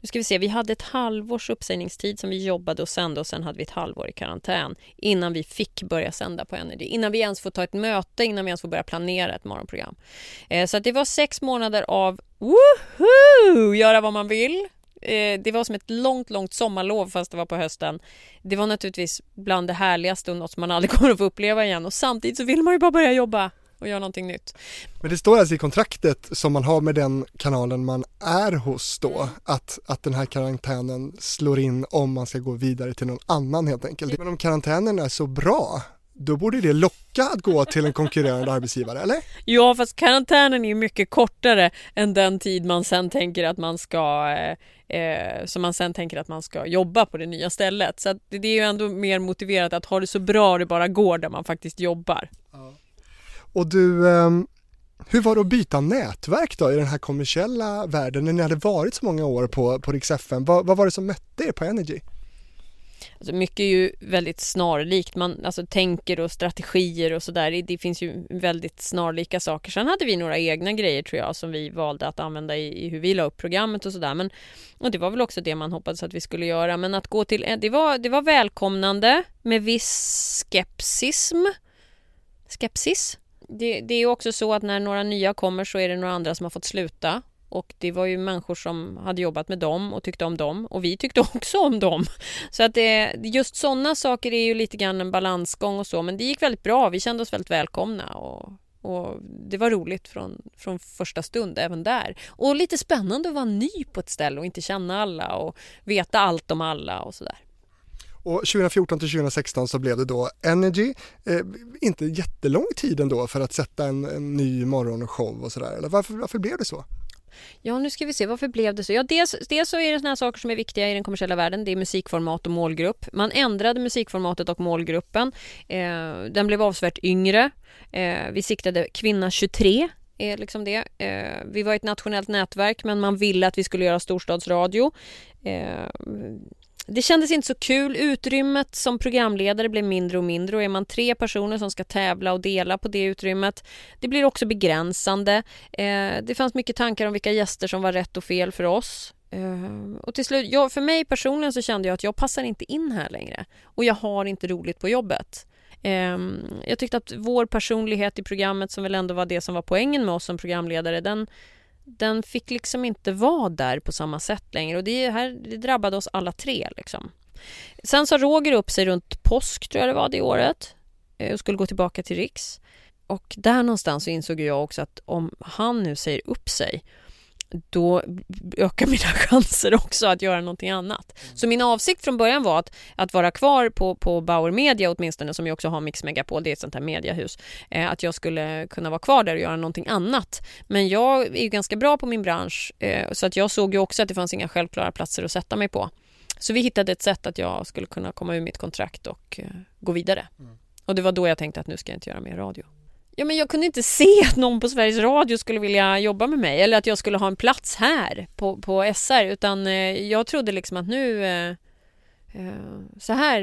nu ska vi se, vi hade ett halvårs uppsägningstid som vi jobbade och sände och sen hade vi ett halvår i karantän innan vi fick börja sända på Energy. Innan vi ens får ta ett möte, innan vi ens får börja planera ett morgonprogram. Eh, så det var sex månader av woho! Göra vad man vill Eh, det var som ett långt, långt sommarlov fast det var på hösten. Det var naturligtvis bland det härligaste och något som man aldrig kommer att få uppleva igen och samtidigt så vill man ju bara börja jobba och göra någonting nytt. Men det står alltså i kontraktet som man har med den kanalen man är hos då att, att den här karantänen slår in om man ska gå vidare till någon annan helt enkelt. Men om karantänen är så bra då borde det locka att gå till en konkurrerande arbetsgivare, eller? Ja, fast karantänen är mycket kortare än den tid man sen tänker att man ska eh, som man sen tänker att man ska jobba på det nya stället. Så det är ju ändå mer motiverat att ha det så bra det bara går där man faktiskt jobbar. Ja. Och du, eh, Hur var det att byta nätverk då i den här kommersiella världen när ni hade varit så många år på, på Rix FM? Vad, vad var det som mötte er på Energy? Alltså mycket är ju väldigt snarlikt, man alltså tänker och strategier och sådär. Det finns ju väldigt snarlika saker. Sen hade vi några egna grejer tror jag som vi valde att använda i, i hur vi la upp programmet och sådär. Men och det var väl också det man hoppades att vi skulle göra. Men att gå till, eh, det var, det var välkomnande med viss skepsism. Skepsis. Det, det är också så att när några nya kommer så är det några andra som har fått sluta och det var ju människor som hade jobbat med dem och tyckte om dem och vi tyckte också om dem. Så att det, just sådana saker är ju lite grann en balansgång och så men det gick väldigt bra. Vi kände oss väldigt välkomna och, och det var roligt från, från första stund även där. Och lite spännande att vara ny på ett ställe och inte känna alla och veta allt om alla och sådär. Och 2014 till 2016 så blev det då Energy, eh, inte jättelång tid ändå för att sätta en, en ny morgonshow och sådär. varför, varför blev det så? Ja, nu ska vi se, varför blev det så? Ja, dels, dels så är det såna saker som är viktiga i den kommersiella världen. Det är musikformat och målgrupp. Man ändrade musikformatet och målgruppen. Eh, den blev avsevärt yngre. Eh, vi siktade kvinna 23 är liksom det. Eh, vi var ett nationellt nätverk men man ville att vi skulle göra storstadsradio. Eh, det kändes inte så kul. Utrymmet som programledare blev mindre och mindre och är man tre personer som ska tävla och dela på det utrymmet, det blir också begränsande. Eh, det fanns mycket tankar om vilka gäster som var rätt och fel för oss. Eh, och till slut, jag, för mig personligen så kände jag att jag passar inte in här längre och jag har inte roligt på jobbet. Eh, jag tyckte att vår personlighet i programmet som väl ändå var det som var poängen med oss som programledare, den, den fick liksom inte vara där på samma sätt längre och det, här, det drabbade oss alla tre. Liksom. Sen sa Roger upp sig runt påsk, tror jag det var, det året eh, och skulle gå tillbaka till Riks. Och där någonstans så insåg jag också att om han nu säger upp sig då ökar mina chanser också att göra någonting annat. Mm. Så min avsikt från början var att, att vara kvar på, på Bauer Media åtminstone, som jag också har Mix Megapol, det är ett sånt här mediahus, eh, att jag skulle kunna vara kvar där och göra någonting annat. Men jag är ju ganska bra på min bransch, eh, så att jag såg ju också att det fanns inga självklara platser att sätta mig på. Så vi hittade ett sätt att jag skulle kunna komma ur mitt kontrakt och eh, gå vidare. Mm. Och det var då jag tänkte att nu ska jag inte göra mer radio. Ja, men jag kunde inte se att någon på Sveriges Radio skulle vilja jobba med mig eller att jag skulle ha en plats här på, på SR utan eh, jag trodde liksom att nu eh, så här,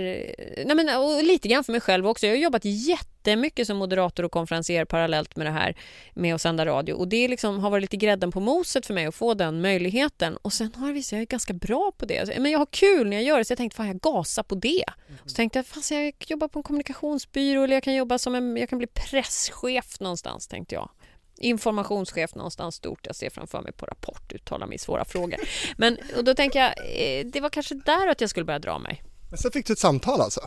nej men, och lite grann för mig själv också. Jag har jobbat jättemycket som moderator och konferenser parallellt med det här med att sända radio och det liksom har varit lite grädden på moset för mig att få den möjligheten och sen har det visat jag är ganska bra på det. Men jag har kul när jag gör det så jag tänkte fan jag gasar på det. Mm. Så tänkte jag fast jag jobbar på en kommunikationsbyrå eller jag kan jobba som en, jag kan bli presschef någonstans tänkte jag informationschef någonstans stort. Jag ser framför mig på Rapport uttala mig i svåra frågor. Men och då tänker jag, eh, det var kanske där att jag skulle börja dra mig. Men sen fick du ett samtal alltså?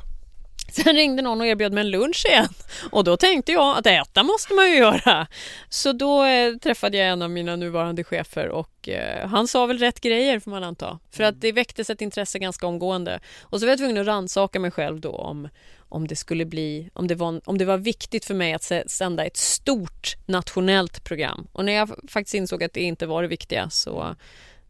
Sen ringde någon och erbjöd mig en lunch igen och då tänkte jag att äta måste man ju göra. Så då eh, träffade jag en av mina nuvarande chefer och eh, han sa väl rätt grejer får man anta. För att det väcktes ett intresse ganska omgående. Och så var jag tvungen att rannsaka mig själv då om, om det skulle bli, om det, var, om det var viktigt för mig att sända ett stort nationellt program. Och när jag faktiskt insåg att det inte var det viktiga så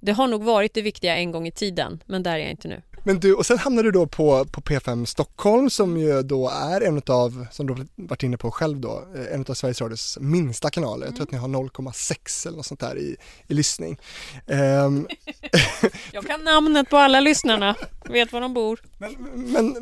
det har nog varit det viktiga en gång i tiden, men där är jag inte nu. Men du, och sen hamnade du då på, på P5 Stockholm som ju då är en av, som du varit inne på själv då, eh, en av Sveriges Radios minsta kanaler. Jag tror att ni har 0,6 eller något sånt där i, i lyssning. Um... jag kan namnet på alla lyssnarna, vet var de bor. Men, men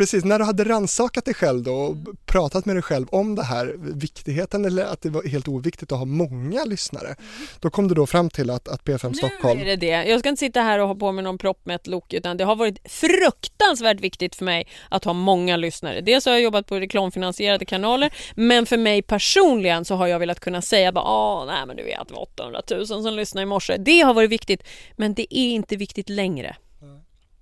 precis, när du hade ransakat dig själv då och pratat med dig själv om det här, viktigheten eller att det var helt oviktigt att ha många lyssnare, då kom du då fram till att, att P5 Stockholm... Nu är det det. Jag ska inte sitta här och ha på mig någon proppmätt lok utan det har varit fruktansvärt viktigt för mig att ha många lyssnare. Dels har jag jobbat på reklamfinansierade kanaler men för mig personligen så har jag velat kunna säga bara åh nej men du vet det var 800 000 som lyssnade i morse. Det har varit viktigt men det är inte viktigt längre.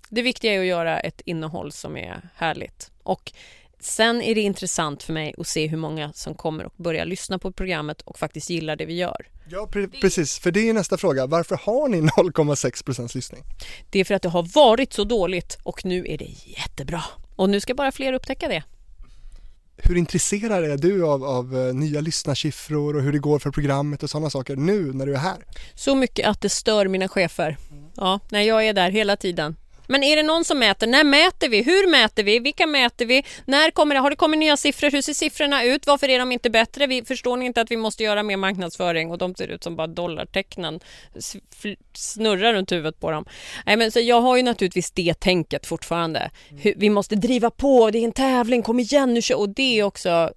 Det viktiga är att göra ett innehåll som är härligt. Och sen är det intressant för mig att se hur många som kommer och börjar lyssna på programmet och faktiskt gillar det vi gör. Ja, pre precis, för det är nästa fråga. Varför har ni 0,6 procents lyssning? Det är för att det har varit så dåligt och nu är det jättebra. Och nu ska bara fler upptäcka det. Hur intresserad är du av, av uh, nya lyssnarsiffror och hur det går för programmet och sådana saker nu när du är här? Så mycket att det stör mina chefer. Ja, när jag är där hela tiden. Men är det någon som mäter? När mäter vi? Hur mäter vi? Vilka mäter vi? När kommer det? Har det kommit nya siffror? Hur ser siffrorna ut? Varför är de inte bättre? Vi förstår ni inte att vi måste göra mer marknadsföring och de ser ut som bara dollartecknen snurrar runt huvudet på dem. Nej, men så jag har ju naturligtvis det tänket fortfarande. Vi måste driva på, det är en tävling, kom igen nu Och det är också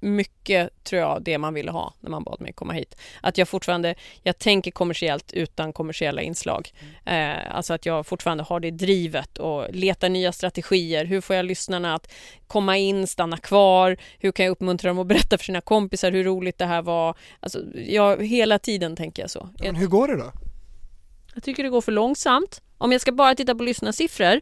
mycket, tror jag, det man ville ha när man bad mig komma hit. Att jag fortfarande, jag tänker kommersiellt utan kommersiella inslag. Mm. Eh, alltså att jag fortfarande har det drivet och letar nya strategier. Hur får jag lyssnarna att komma in, stanna kvar? Hur kan jag uppmuntra dem att berätta för sina kompisar hur roligt det här var? Alltså, jag, hela tiden tänker jag så. Men hur går det då? Jag tycker det går för långsamt. Om jag ska bara titta på lyssnarsiffror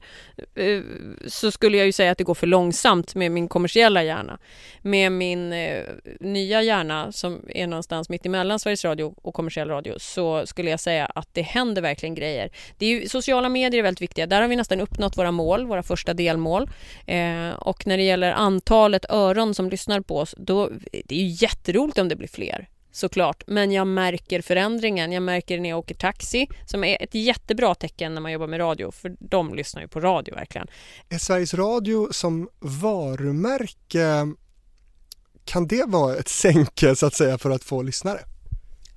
eh, så skulle jag ju säga att det går för långsamt med min kommersiella hjärna. Med min eh, nya hjärna som är någonstans mitt emellan Sveriges Radio och kommersiell radio så skulle jag säga att det händer verkligen grejer. Det är ju, sociala medier är väldigt viktiga. Där har vi nästan uppnått våra mål, våra första delmål. Eh, och när det gäller antalet öron som lyssnar på oss, då, det är ju jätteroligt om det blir fler såklart. Men jag märker förändringen. Jag märker när jag åker taxi, som är ett jättebra tecken när man jobbar med radio, för de lyssnar ju på radio verkligen. Är Sveriges Radio som varumärke, kan det vara ett sänke så att säga för att få lyssnare?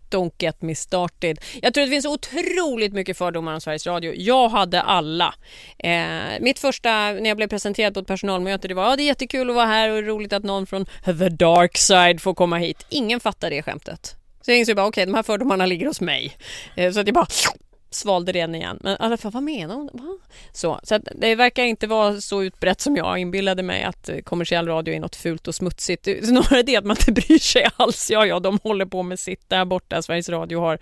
Don't get me started. Jag tror att det finns otroligt mycket fördomar om Sveriges Radio. Jag hade alla. Eh, mitt första, när jag blev presenterad på ett personalmöte, det var ja, det är jättekul att vara här och roligt att någon från the dark side får komma hit. Ingen fattar det skämtet. Så jag insåg bara, okej, okay, de här fördomarna ligger hos mig. Eh, så att jag bara svalde den igen. Men i alla fall, vad menar hon? Va? Så, så det verkar inte vara så utbrett som jag inbillade mig att eh, kommersiell radio är något fult och smutsigt. Snarare det att man inte bryr sig alls. Ja, ja, de håller på med sitt där borta. Sveriges Radio har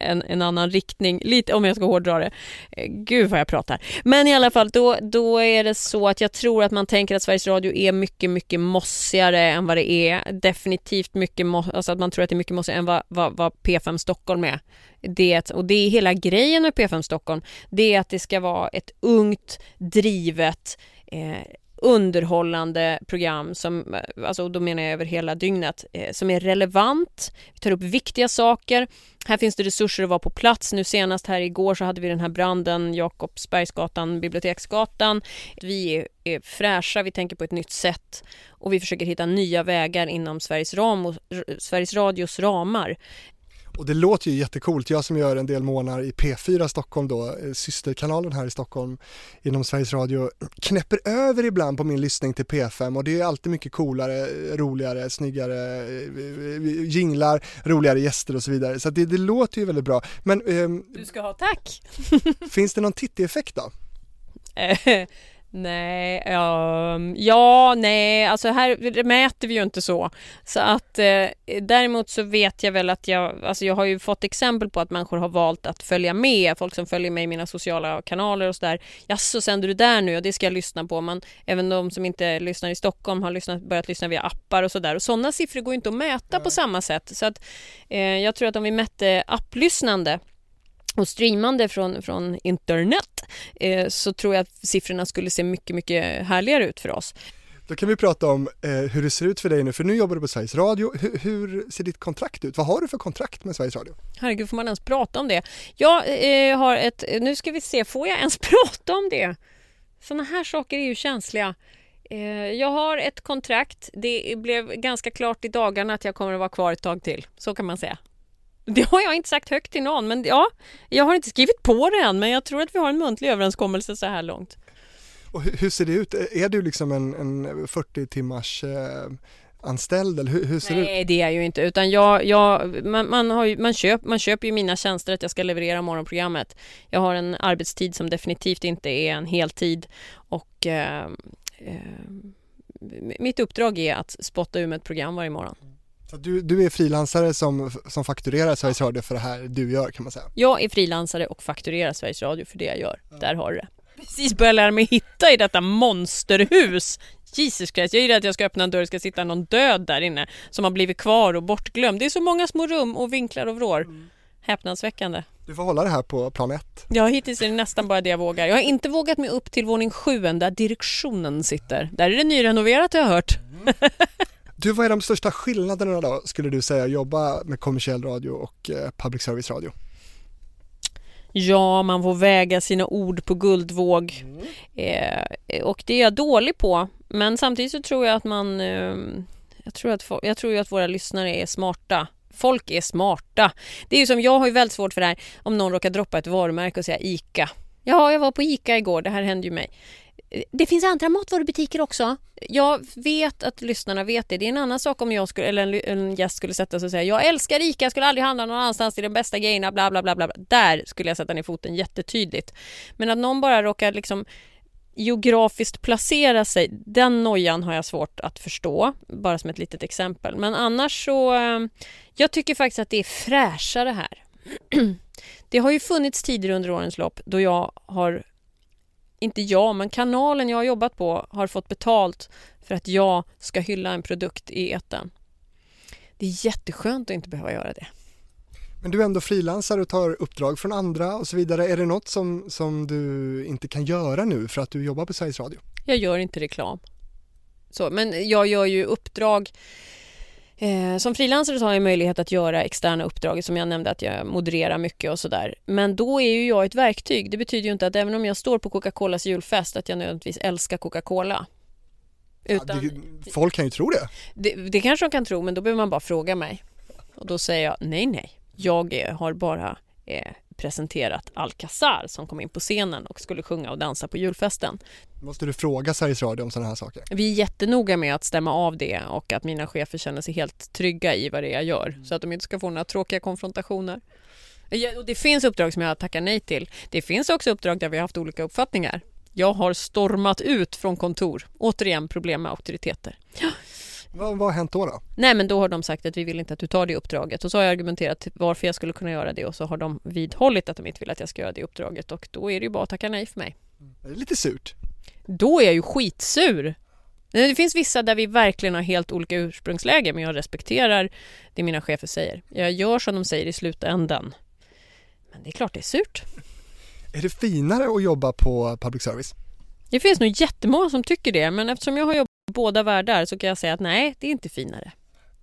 en, en annan riktning, lite om jag ska hårdra det. Eh, gud vad jag pratar. Men i alla fall, då, då är det så att jag tror att man tänker att Sveriges Radio är mycket, mycket mossigare än vad det är. Definitivt mycket, alltså att man tror att det är mycket mossigare än vad, vad, vad P5 Stockholm är. Det, och det är hela grejen med P5 Stockholm, det är att det ska vara ett ungt, drivet, eh, underhållande program som, eh, alltså då menar jag över hela dygnet, eh, som är relevant, vi tar upp viktiga saker. Här finns det resurser att vara på plats. Nu senast här igår så hade vi den här branden, Jakobsbergsgatan, Biblioteksgatan. Vi är, är fräscha, vi tänker på ett nytt sätt och vi försöker hitta nya vägar inom Sveriges, ram och, Sveriges Radios ramar. Och det låter ju jättekult. Jag som gör en del månader i P4 Stockholm då, eh, systerkanalen här i Stockholm inom Sveriges Radio, knäpper över ibland på min lyssning till P5 och det är alltid mycket coolare, roligare, snyggare eh, jinglar, roligare gäster och så vidare. Så det, det låter ju väldigt bra. Men, eh, du ska ha tack! finns det någon titti-effekt då? Nej, ja, ja, nej, alltså här mäter vi ju inte så. Så att eh, däremot så vet jag väl att jag, alltså jag har ju fått exempel på att människor har valt att följa med, folk som följer mig i mina sociala kanaler och sådär. Ja, så sänder du där nu och det ska jag lyssna på. Men även de som inte lyssnar i Stockholm har lyssnat, börjat lyssna via appar och sådär. Och sådana siffror går inte att mäta nej. på samma sätt. Så att eh, jag tror att om vi mätte applyssnande och streamande från, från internet eh, så tror jag att siffrorna skulle se mycket, mycket härligare ut för oss. Då kan vi prata om eh, hur det ser ut för dig nu, för nu jobbar du på Sveriges Radio. Hur, hur, ser ditt kontrakt ut? Vad har du för kontrakt med Sveriges Radio? Herregud, får man ens prata om det? Jag eh, har ett, nu ska vi se, får jag ens prata om det? Sådana här saker är ju känsliga. Eh, jag har ett kontrakt. Det blev ganska klart i dagarna att jag kommer att vara kvar ett tag till. Så kan man säga. Det har jag inte sagt högt till någon, men ja, jag har inte skrivit på det än, men jag tror att vi har en muntlig överenskommelse så här långt. Och hur ser det ut? Är du liksom en, en 40 timmars eh, anställd eller hur, hur ser Nej, det ut? Nej det är jag ju inte utan jag, jag, man, man, har ju, man, köp, man köper ju mina tjänster att jag ska leverera morgonprogrammet. Jag har en arbetstid som definitivt inte är en heltid och eh, eh, mitt uppdrag är att spotta ur med ett program varje morgon. Så du, du är frilansare som, som fakturerar Sveriges Radio för det här du gör kan man säga? Jag är frilansare och fakturerar Sveriges Radio för det jag gör. Ja. Där har du det. Precis börjat lära mig hitta i detta monsterhus. Jesus Christ, jag är rädd att jag ska öppna en dörr och ska sitta någon död där inne som har blivit kvar och bortglömd. Det är så många små rum och vinklar och vrår. Mm. Häpnadsväckande. Du får hålla det här på plan ett. Ja, hittills är det nästan bara det jag vågar. Jag har inte vågat mig upp till våning sju där direktionen sitter. Där är det nyrenoverat har jag hört. Mm. Du, vad är de största skillnaderna då, skulle du säga, jobba med kommersiell radio och eh, public service radio? Ja, man får väga sina ord på guldvåg. Mm. Eh, och det är jag dålig på. Men samtidigt så tror jag att man... Eh, jag tror att, jag tror att våra lyssnare är smarta. Folk är smarta. Det är ju som jag har ju väldigt svårt för det här om någon råkar droppa ett varumärke och säga ICA. Ja, jag var på ICA igår. Det här hände ju mig. Det finns andra matvarubutiker också. Jag vet att lyssnarna vet det. Det är en annan sak om jag skulle, eller en, en gäst skulle sätta sig och säga jag älskar ICA, jag skulle aldrig handla någon annanstans till de bästa grejerna, bla bla bla bla. Där skulle jag sätta ner foten jättetydligt. Men att någon bara råkar liksom geografiskt placera sig, den nojan har jag svårt att förstå, bara som ett litet exempel. Men annars så, eh, jag tycker faktiskt att det är fräschare här. Det har ju funnits tider under årens lopp då jag har inte jag, men kanalen jag har jobbat på har fått betalt för att jag ska hylla en produkt i eten. Det är jätteskönt att inte behöva göra det. Men du är ändå frilansare och tar uppdrag från andra och så vidare. Är det något som, som du inte kan göra nu för att du jobbar på Sveriges Radio? Jag gör inte reklam. Så, men jag gör ju uppdrag Eh, som frilansare har jag möjlighet att göra externa uppdrag som jag nämnde att jag modererar mycket och sådär. Men då är ju jag ett verktyg. Det betyder ju inte att även om jag står på Coca-Colas julfest att jag nödvändigtvis älskar Coca-Cola. Utan, ja, det, folk kan ju tro det. det. Det kanske de kan tro men då behöver man bara fråga mig. Och då säger jag nej nej. Jag har bara eh, presenterat Alcazar som kom in på scenen och skulle sjunga och dansa på julfesten. Måste du fråga Sveriges Radio om sådana här saker? Vi är jättenoga med att stämma av det och att mina chefer känner sig helt trygga i vad det är jag gör mm. så att de inte ska få några tråkiga konfrontationer. Det finns uppdrag som jag tackar nej till. Det finns också uppdrag där vi har haft olika uppfattningar. Jag har stormat ut från kontor. Återigen problem med auktoriteter. Vad, vad har hänt då, då? Nej men då har de sagt att vi vill inte att du tar det uppdraget och så har jag argumenterat varför jag skulle kunna göra det och så har de vidhållit att de inte vill att jag ska göra det uppdraget och då är det ju bara att tacka nej för mig. Det är lite surt. Då är jag ju skitsur. Det finns vissa där vi verkligen har helt olika ursprungsläge men jag respekterar det mina chefer säger. Jag gör som de säger i slutändan. Men det är klart det är surt. Är det finare att jobba på public service? Det finns nog jättemånga som tycker det men eftersom jag har jobbat båda världar så kan jag säga att nej, det är inte finare.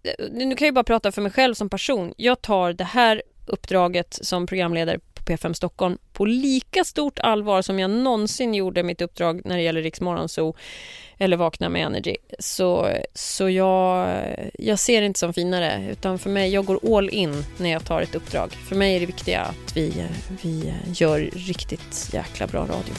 Eh, nu kan jag bara prata för mig själv som person. Jag tar det här uppdraget som programledare på P5 Stockholm på lika stort allvar som jag någonsin gjorde mitt uppdrag när det gäller Riks Morgonzoo eller Vakna med Energy. Så, så jag, jag ser det inte som finare utan för mig, jag går all in när jag tar ett uppdrag. För mig är det viktiga att vi, vi gör riktigt jäkla bra radio.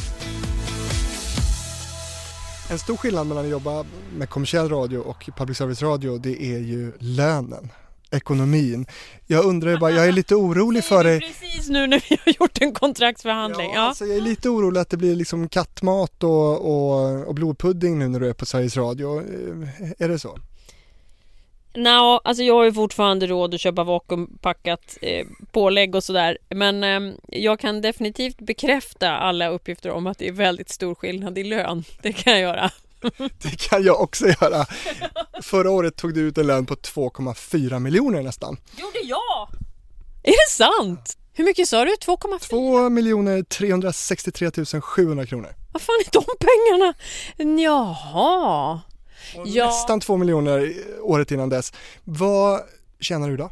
En stor skillnad mellan att jobba med kommersiell radio och public service radio det är ju lönen ekonomin. Jag undrar bara, jag är lite orolig för dig. Precis nu när vi har gjort en kontraktsförhandling. Ja, ja. Alltså jag är lite orolig att det blir liksom kattmat och, och, och blodpudding nu när du är på Sveriges Radio. Är det så? No, alltså jag har ju fortfarande råd att köpa vakuumpackat eh, pålägg och sådär. Men eh, jag kan definitivt bekräfta alla uppgifter om att det är väldigt stor skillnad i lön. Det kan jag göra. Det kan jag också göra. Förra året tog du ut en lön på 2,4 miljoner nästan. Gjorde jag? Är det sant? Hur mycket sa du? 2,4? 2 miljoner 363 700 kronor. Vad fan är de pengarna? Jaha. Ja. Nästan 2 miljoner året innan dess. Vad tjänar du då?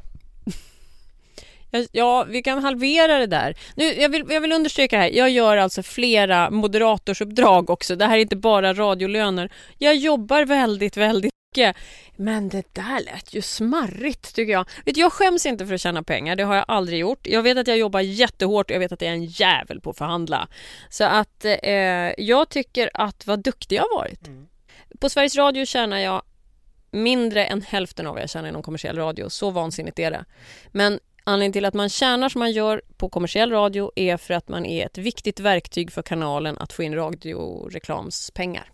Ja, vi kan halvera det där. Nu, jag, vill, jag vill understryka här, jag gör alltså flera moderatorsuppdrag också. Det här är inte bara radiolöner. Jag jobbar väldigt, väldigt mycket. Men det där lät ju smarrigt tycker jag. Vet, jag skäms inte för att tjäna pengar, det har jag aldrig gjort. Jag vet att jag jobbar jättehårt och jag vet att jag är en jävel på att förhandla. Så att eh, jag tycker att vad duktig jag har varit. Mm. På Sveriges Radio tjänar jag mindre än hälften av vad jag tjänar inom kommersiell radio. Så vansinnigt är det. Men anledningen till att man tjänar som man gör på kommersiell radio är för att man är ett viktigt verktyg för kanalen att få in radioreklamspengar.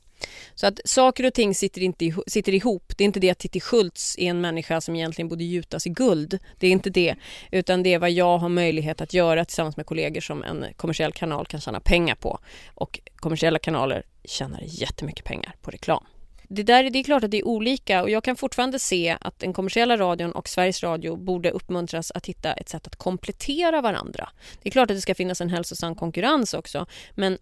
Så att saker och ting sitter, inte, sitter ihop. Det är inte det att Titti Schultz är en människa som egentligen borde gjutas i guld. Det är inte det. Utan det är vad jag har möjlighet att göra tillsammans med kollegor som en kommersiell kanal kan tjäna pengar på. Och kommersiella kanaler tjänar jättemycket pengar på reklam. Det, där, det är klart att det är olika och jag kan fortfarande se att den kommersiella radion och Sveriges Radio borde uppmuntras att hitta ett sätt att komplettera varandra. Det är klart att det ska finnas en hälsosam konkurrens också men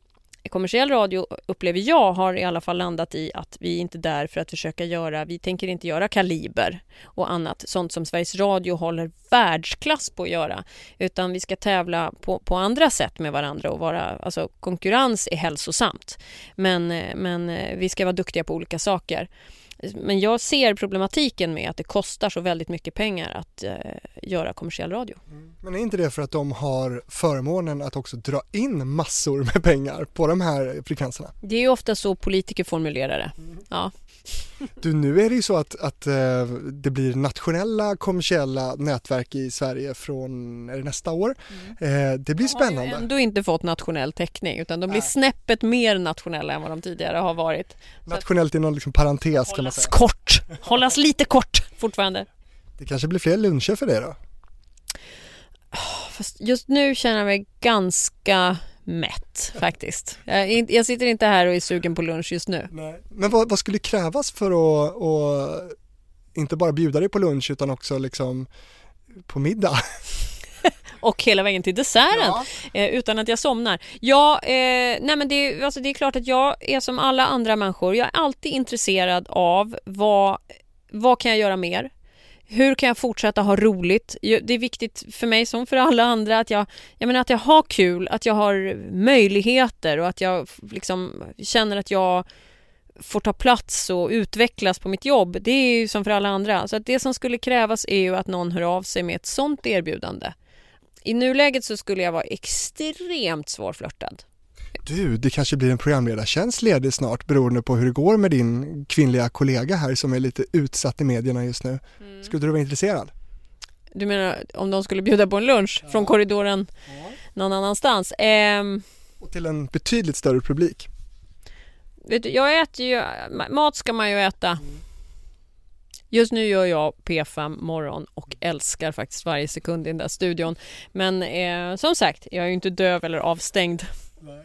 Eh, kommersiell radio upplever jag har i alla fall landat i att vi inte är där för att försöka göra, vi tänker inte göra kaliber och annat, sånt som Sveriges Radio håller världsklass på att göra, utan vi ska tävla på, på andra sätt med varandra och vara, alltså konkurrens är hälsosamt, men, eh, men eh, vi ska vara duktiga på olika saker. Men jag ser problematiken med att det kostar så väldigt mycket pengar att eh, göra kommersiell radio. Mm. Men är inte det för att de har förmånen att också dra in massor med pengar på de här frekvenserna? Det är ju ofta så politiker formulerar det. Mm. Ja. Du, nu är det ju så att, att eh, det blir nationella kommersiella nätverk i Sverige från nästa år. Mm. Eh, det blir spännande. De har ju ändå inte fått nationell täckning utan de blir Nej. snäppet mer nationella än vad de tidigare har varit. Nationellt i någon liksom parentes kan man säga. Kort, hållas lite kort fortfarande. Det kanske blir fler luncher för det då? Fast just nu känner jag mig ganska mätt faktiskt. Jag, jag, sitter inte här och är sugen på lunch just nu. Nej. Men vad, vad skulle krävas för att, att inte bara bjuda dig på lunch utan också liksom på middag? och hela vägen till desserten ja. eh, utan att jag somnar. Ja, eh, nej men det, alltså det är klart att jag är som alla andra människor. Jag är alltid intresserad av vad, vad kan jag göra mer? Hur kan jag fortsätta ha roligt? Det är viktigt för mig som för alla andra att jag, jag menar att jag har kul, att jag har möjligheter och att jag liksom känner att jag får ta plats och utvecklas på mitt jobb. Det är ju som för alla andra. Så att det som skulle krävas är ju att någon hör av sig med ett sånt erbjudande. I nuläget så skulle jag vara extremt svårflörtad. Du, det kanske blir en programledartjänst ledig snart beroende på hur det går med din kvinnliga kollega här som är lite utsatt i medierna just nu. Mm. Skulle du vara intresserad? Du menar om de skulle bjuda på en lunch ja. från korridoren ja. någon annanstans? Ehm... Och till en betydligt större publik. Vet du, jag äter ju, mat ska man ju äta. Mm. Just nu gör jag P5 morgon och älskar faktiskt varje sekund i den där studion. Men eh, som sagt, jag är ju inte döv eller avstängd. Nej.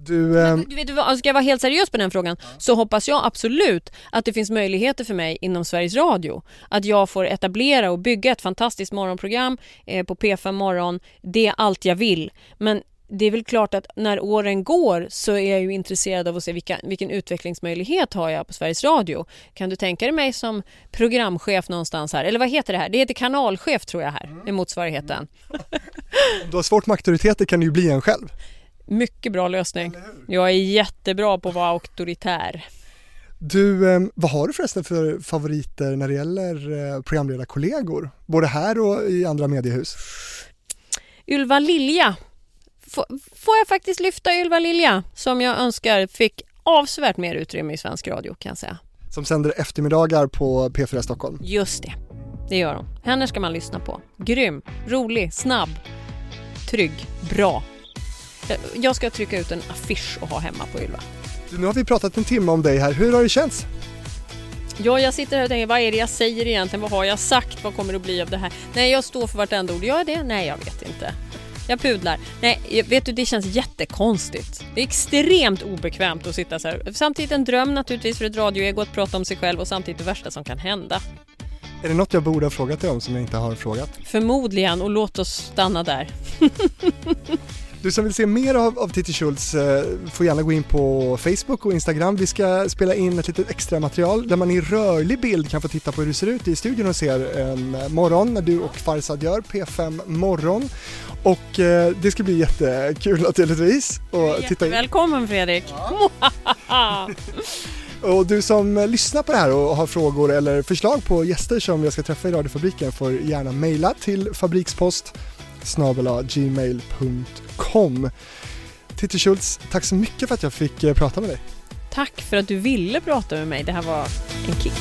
Du, eh... du vet, ska jag vara helt seriös på den frågan ja. så hoppas jag absolut att det finns möjligheter för mig inom Sveriges Radio. Att jag får etablera och bygga ett fantastiskt morgonprogram eh, på P5 morgon. Det är allt jag vill. Men det är väl klart att när åren går så är jag ju intresserad av att se vilka, vilken utvecklingsmöjlighet har jag på Sveriges Radio. Kan du tänka dig mig som programchef någonstans här? Eller vad heter det här? Det heter kanalchef tror jag här, mm. är motsvarigheten. Om du har svårt med auktoriteter kan du ju bli en själv. Mycket bra lösning. Jag är jättebra på att vara auktoritär. Du, eh, vad har du förresten för favoriter när det gäller eh, programledarkollegor? Både här och i andra mediehus? Ylva Lilja. får jag faktiskt lyfta Ylva Lilja som jag önskar fick avsevärt mer utrymme i svensk radio kan jag säga. Som sänder eftermiddagar på P4 Stockholm? Just det, det gör hon. Henne ska man lyssna på. Grym, rolig, snabb, trygg, bra jag ska trycka ut en affisch och ha hemma på Ylva. Nu har vi pratat en timme om dig här. Hur har det känts? Ja, jag sitter här och tänker, vad är det jag säger egentligen? Vad har jag sagt? Vad kommer det att bli av det här? Nej, jag står för vartenda ord. Gör jag det? Nej, jag vet inte. Jag pudlar. Nej, vet du, det känns jättekonstigt. Det är extremt obekvämt att sitta så här. Samtidigt en dröm naturligtvis för ett radioego att prata om sig själv och samtidigt det värsta som kan hända. Är det något jag borde ha frågat dig om som jag inte har frågat? Förmodligen, och låt oss stanna där. Du som vill se mer av, av Titti Schultz eh, får gärna gå in på Facebook och Instagram. Vi ska spela in ett litet extra material där man i rörlig bild kan få titta på hur det ser ut i studion och ser en morgon när du och Farsad gör P5 Morgon. Och eh, det ska bli jättekul naturligtvis. att titta in. Välkommen Fredrik! Ja. Och du som lyssnar på det här och har frågor eller förslag på gäster som jag ska träffa i radiofabriken får gärna mejla till fabrikspost gmail.com. Titti Schultz, tack så mycket för att jag fick eh, prata med dig. Tack för att du ville prata med mig. Det här var en kick.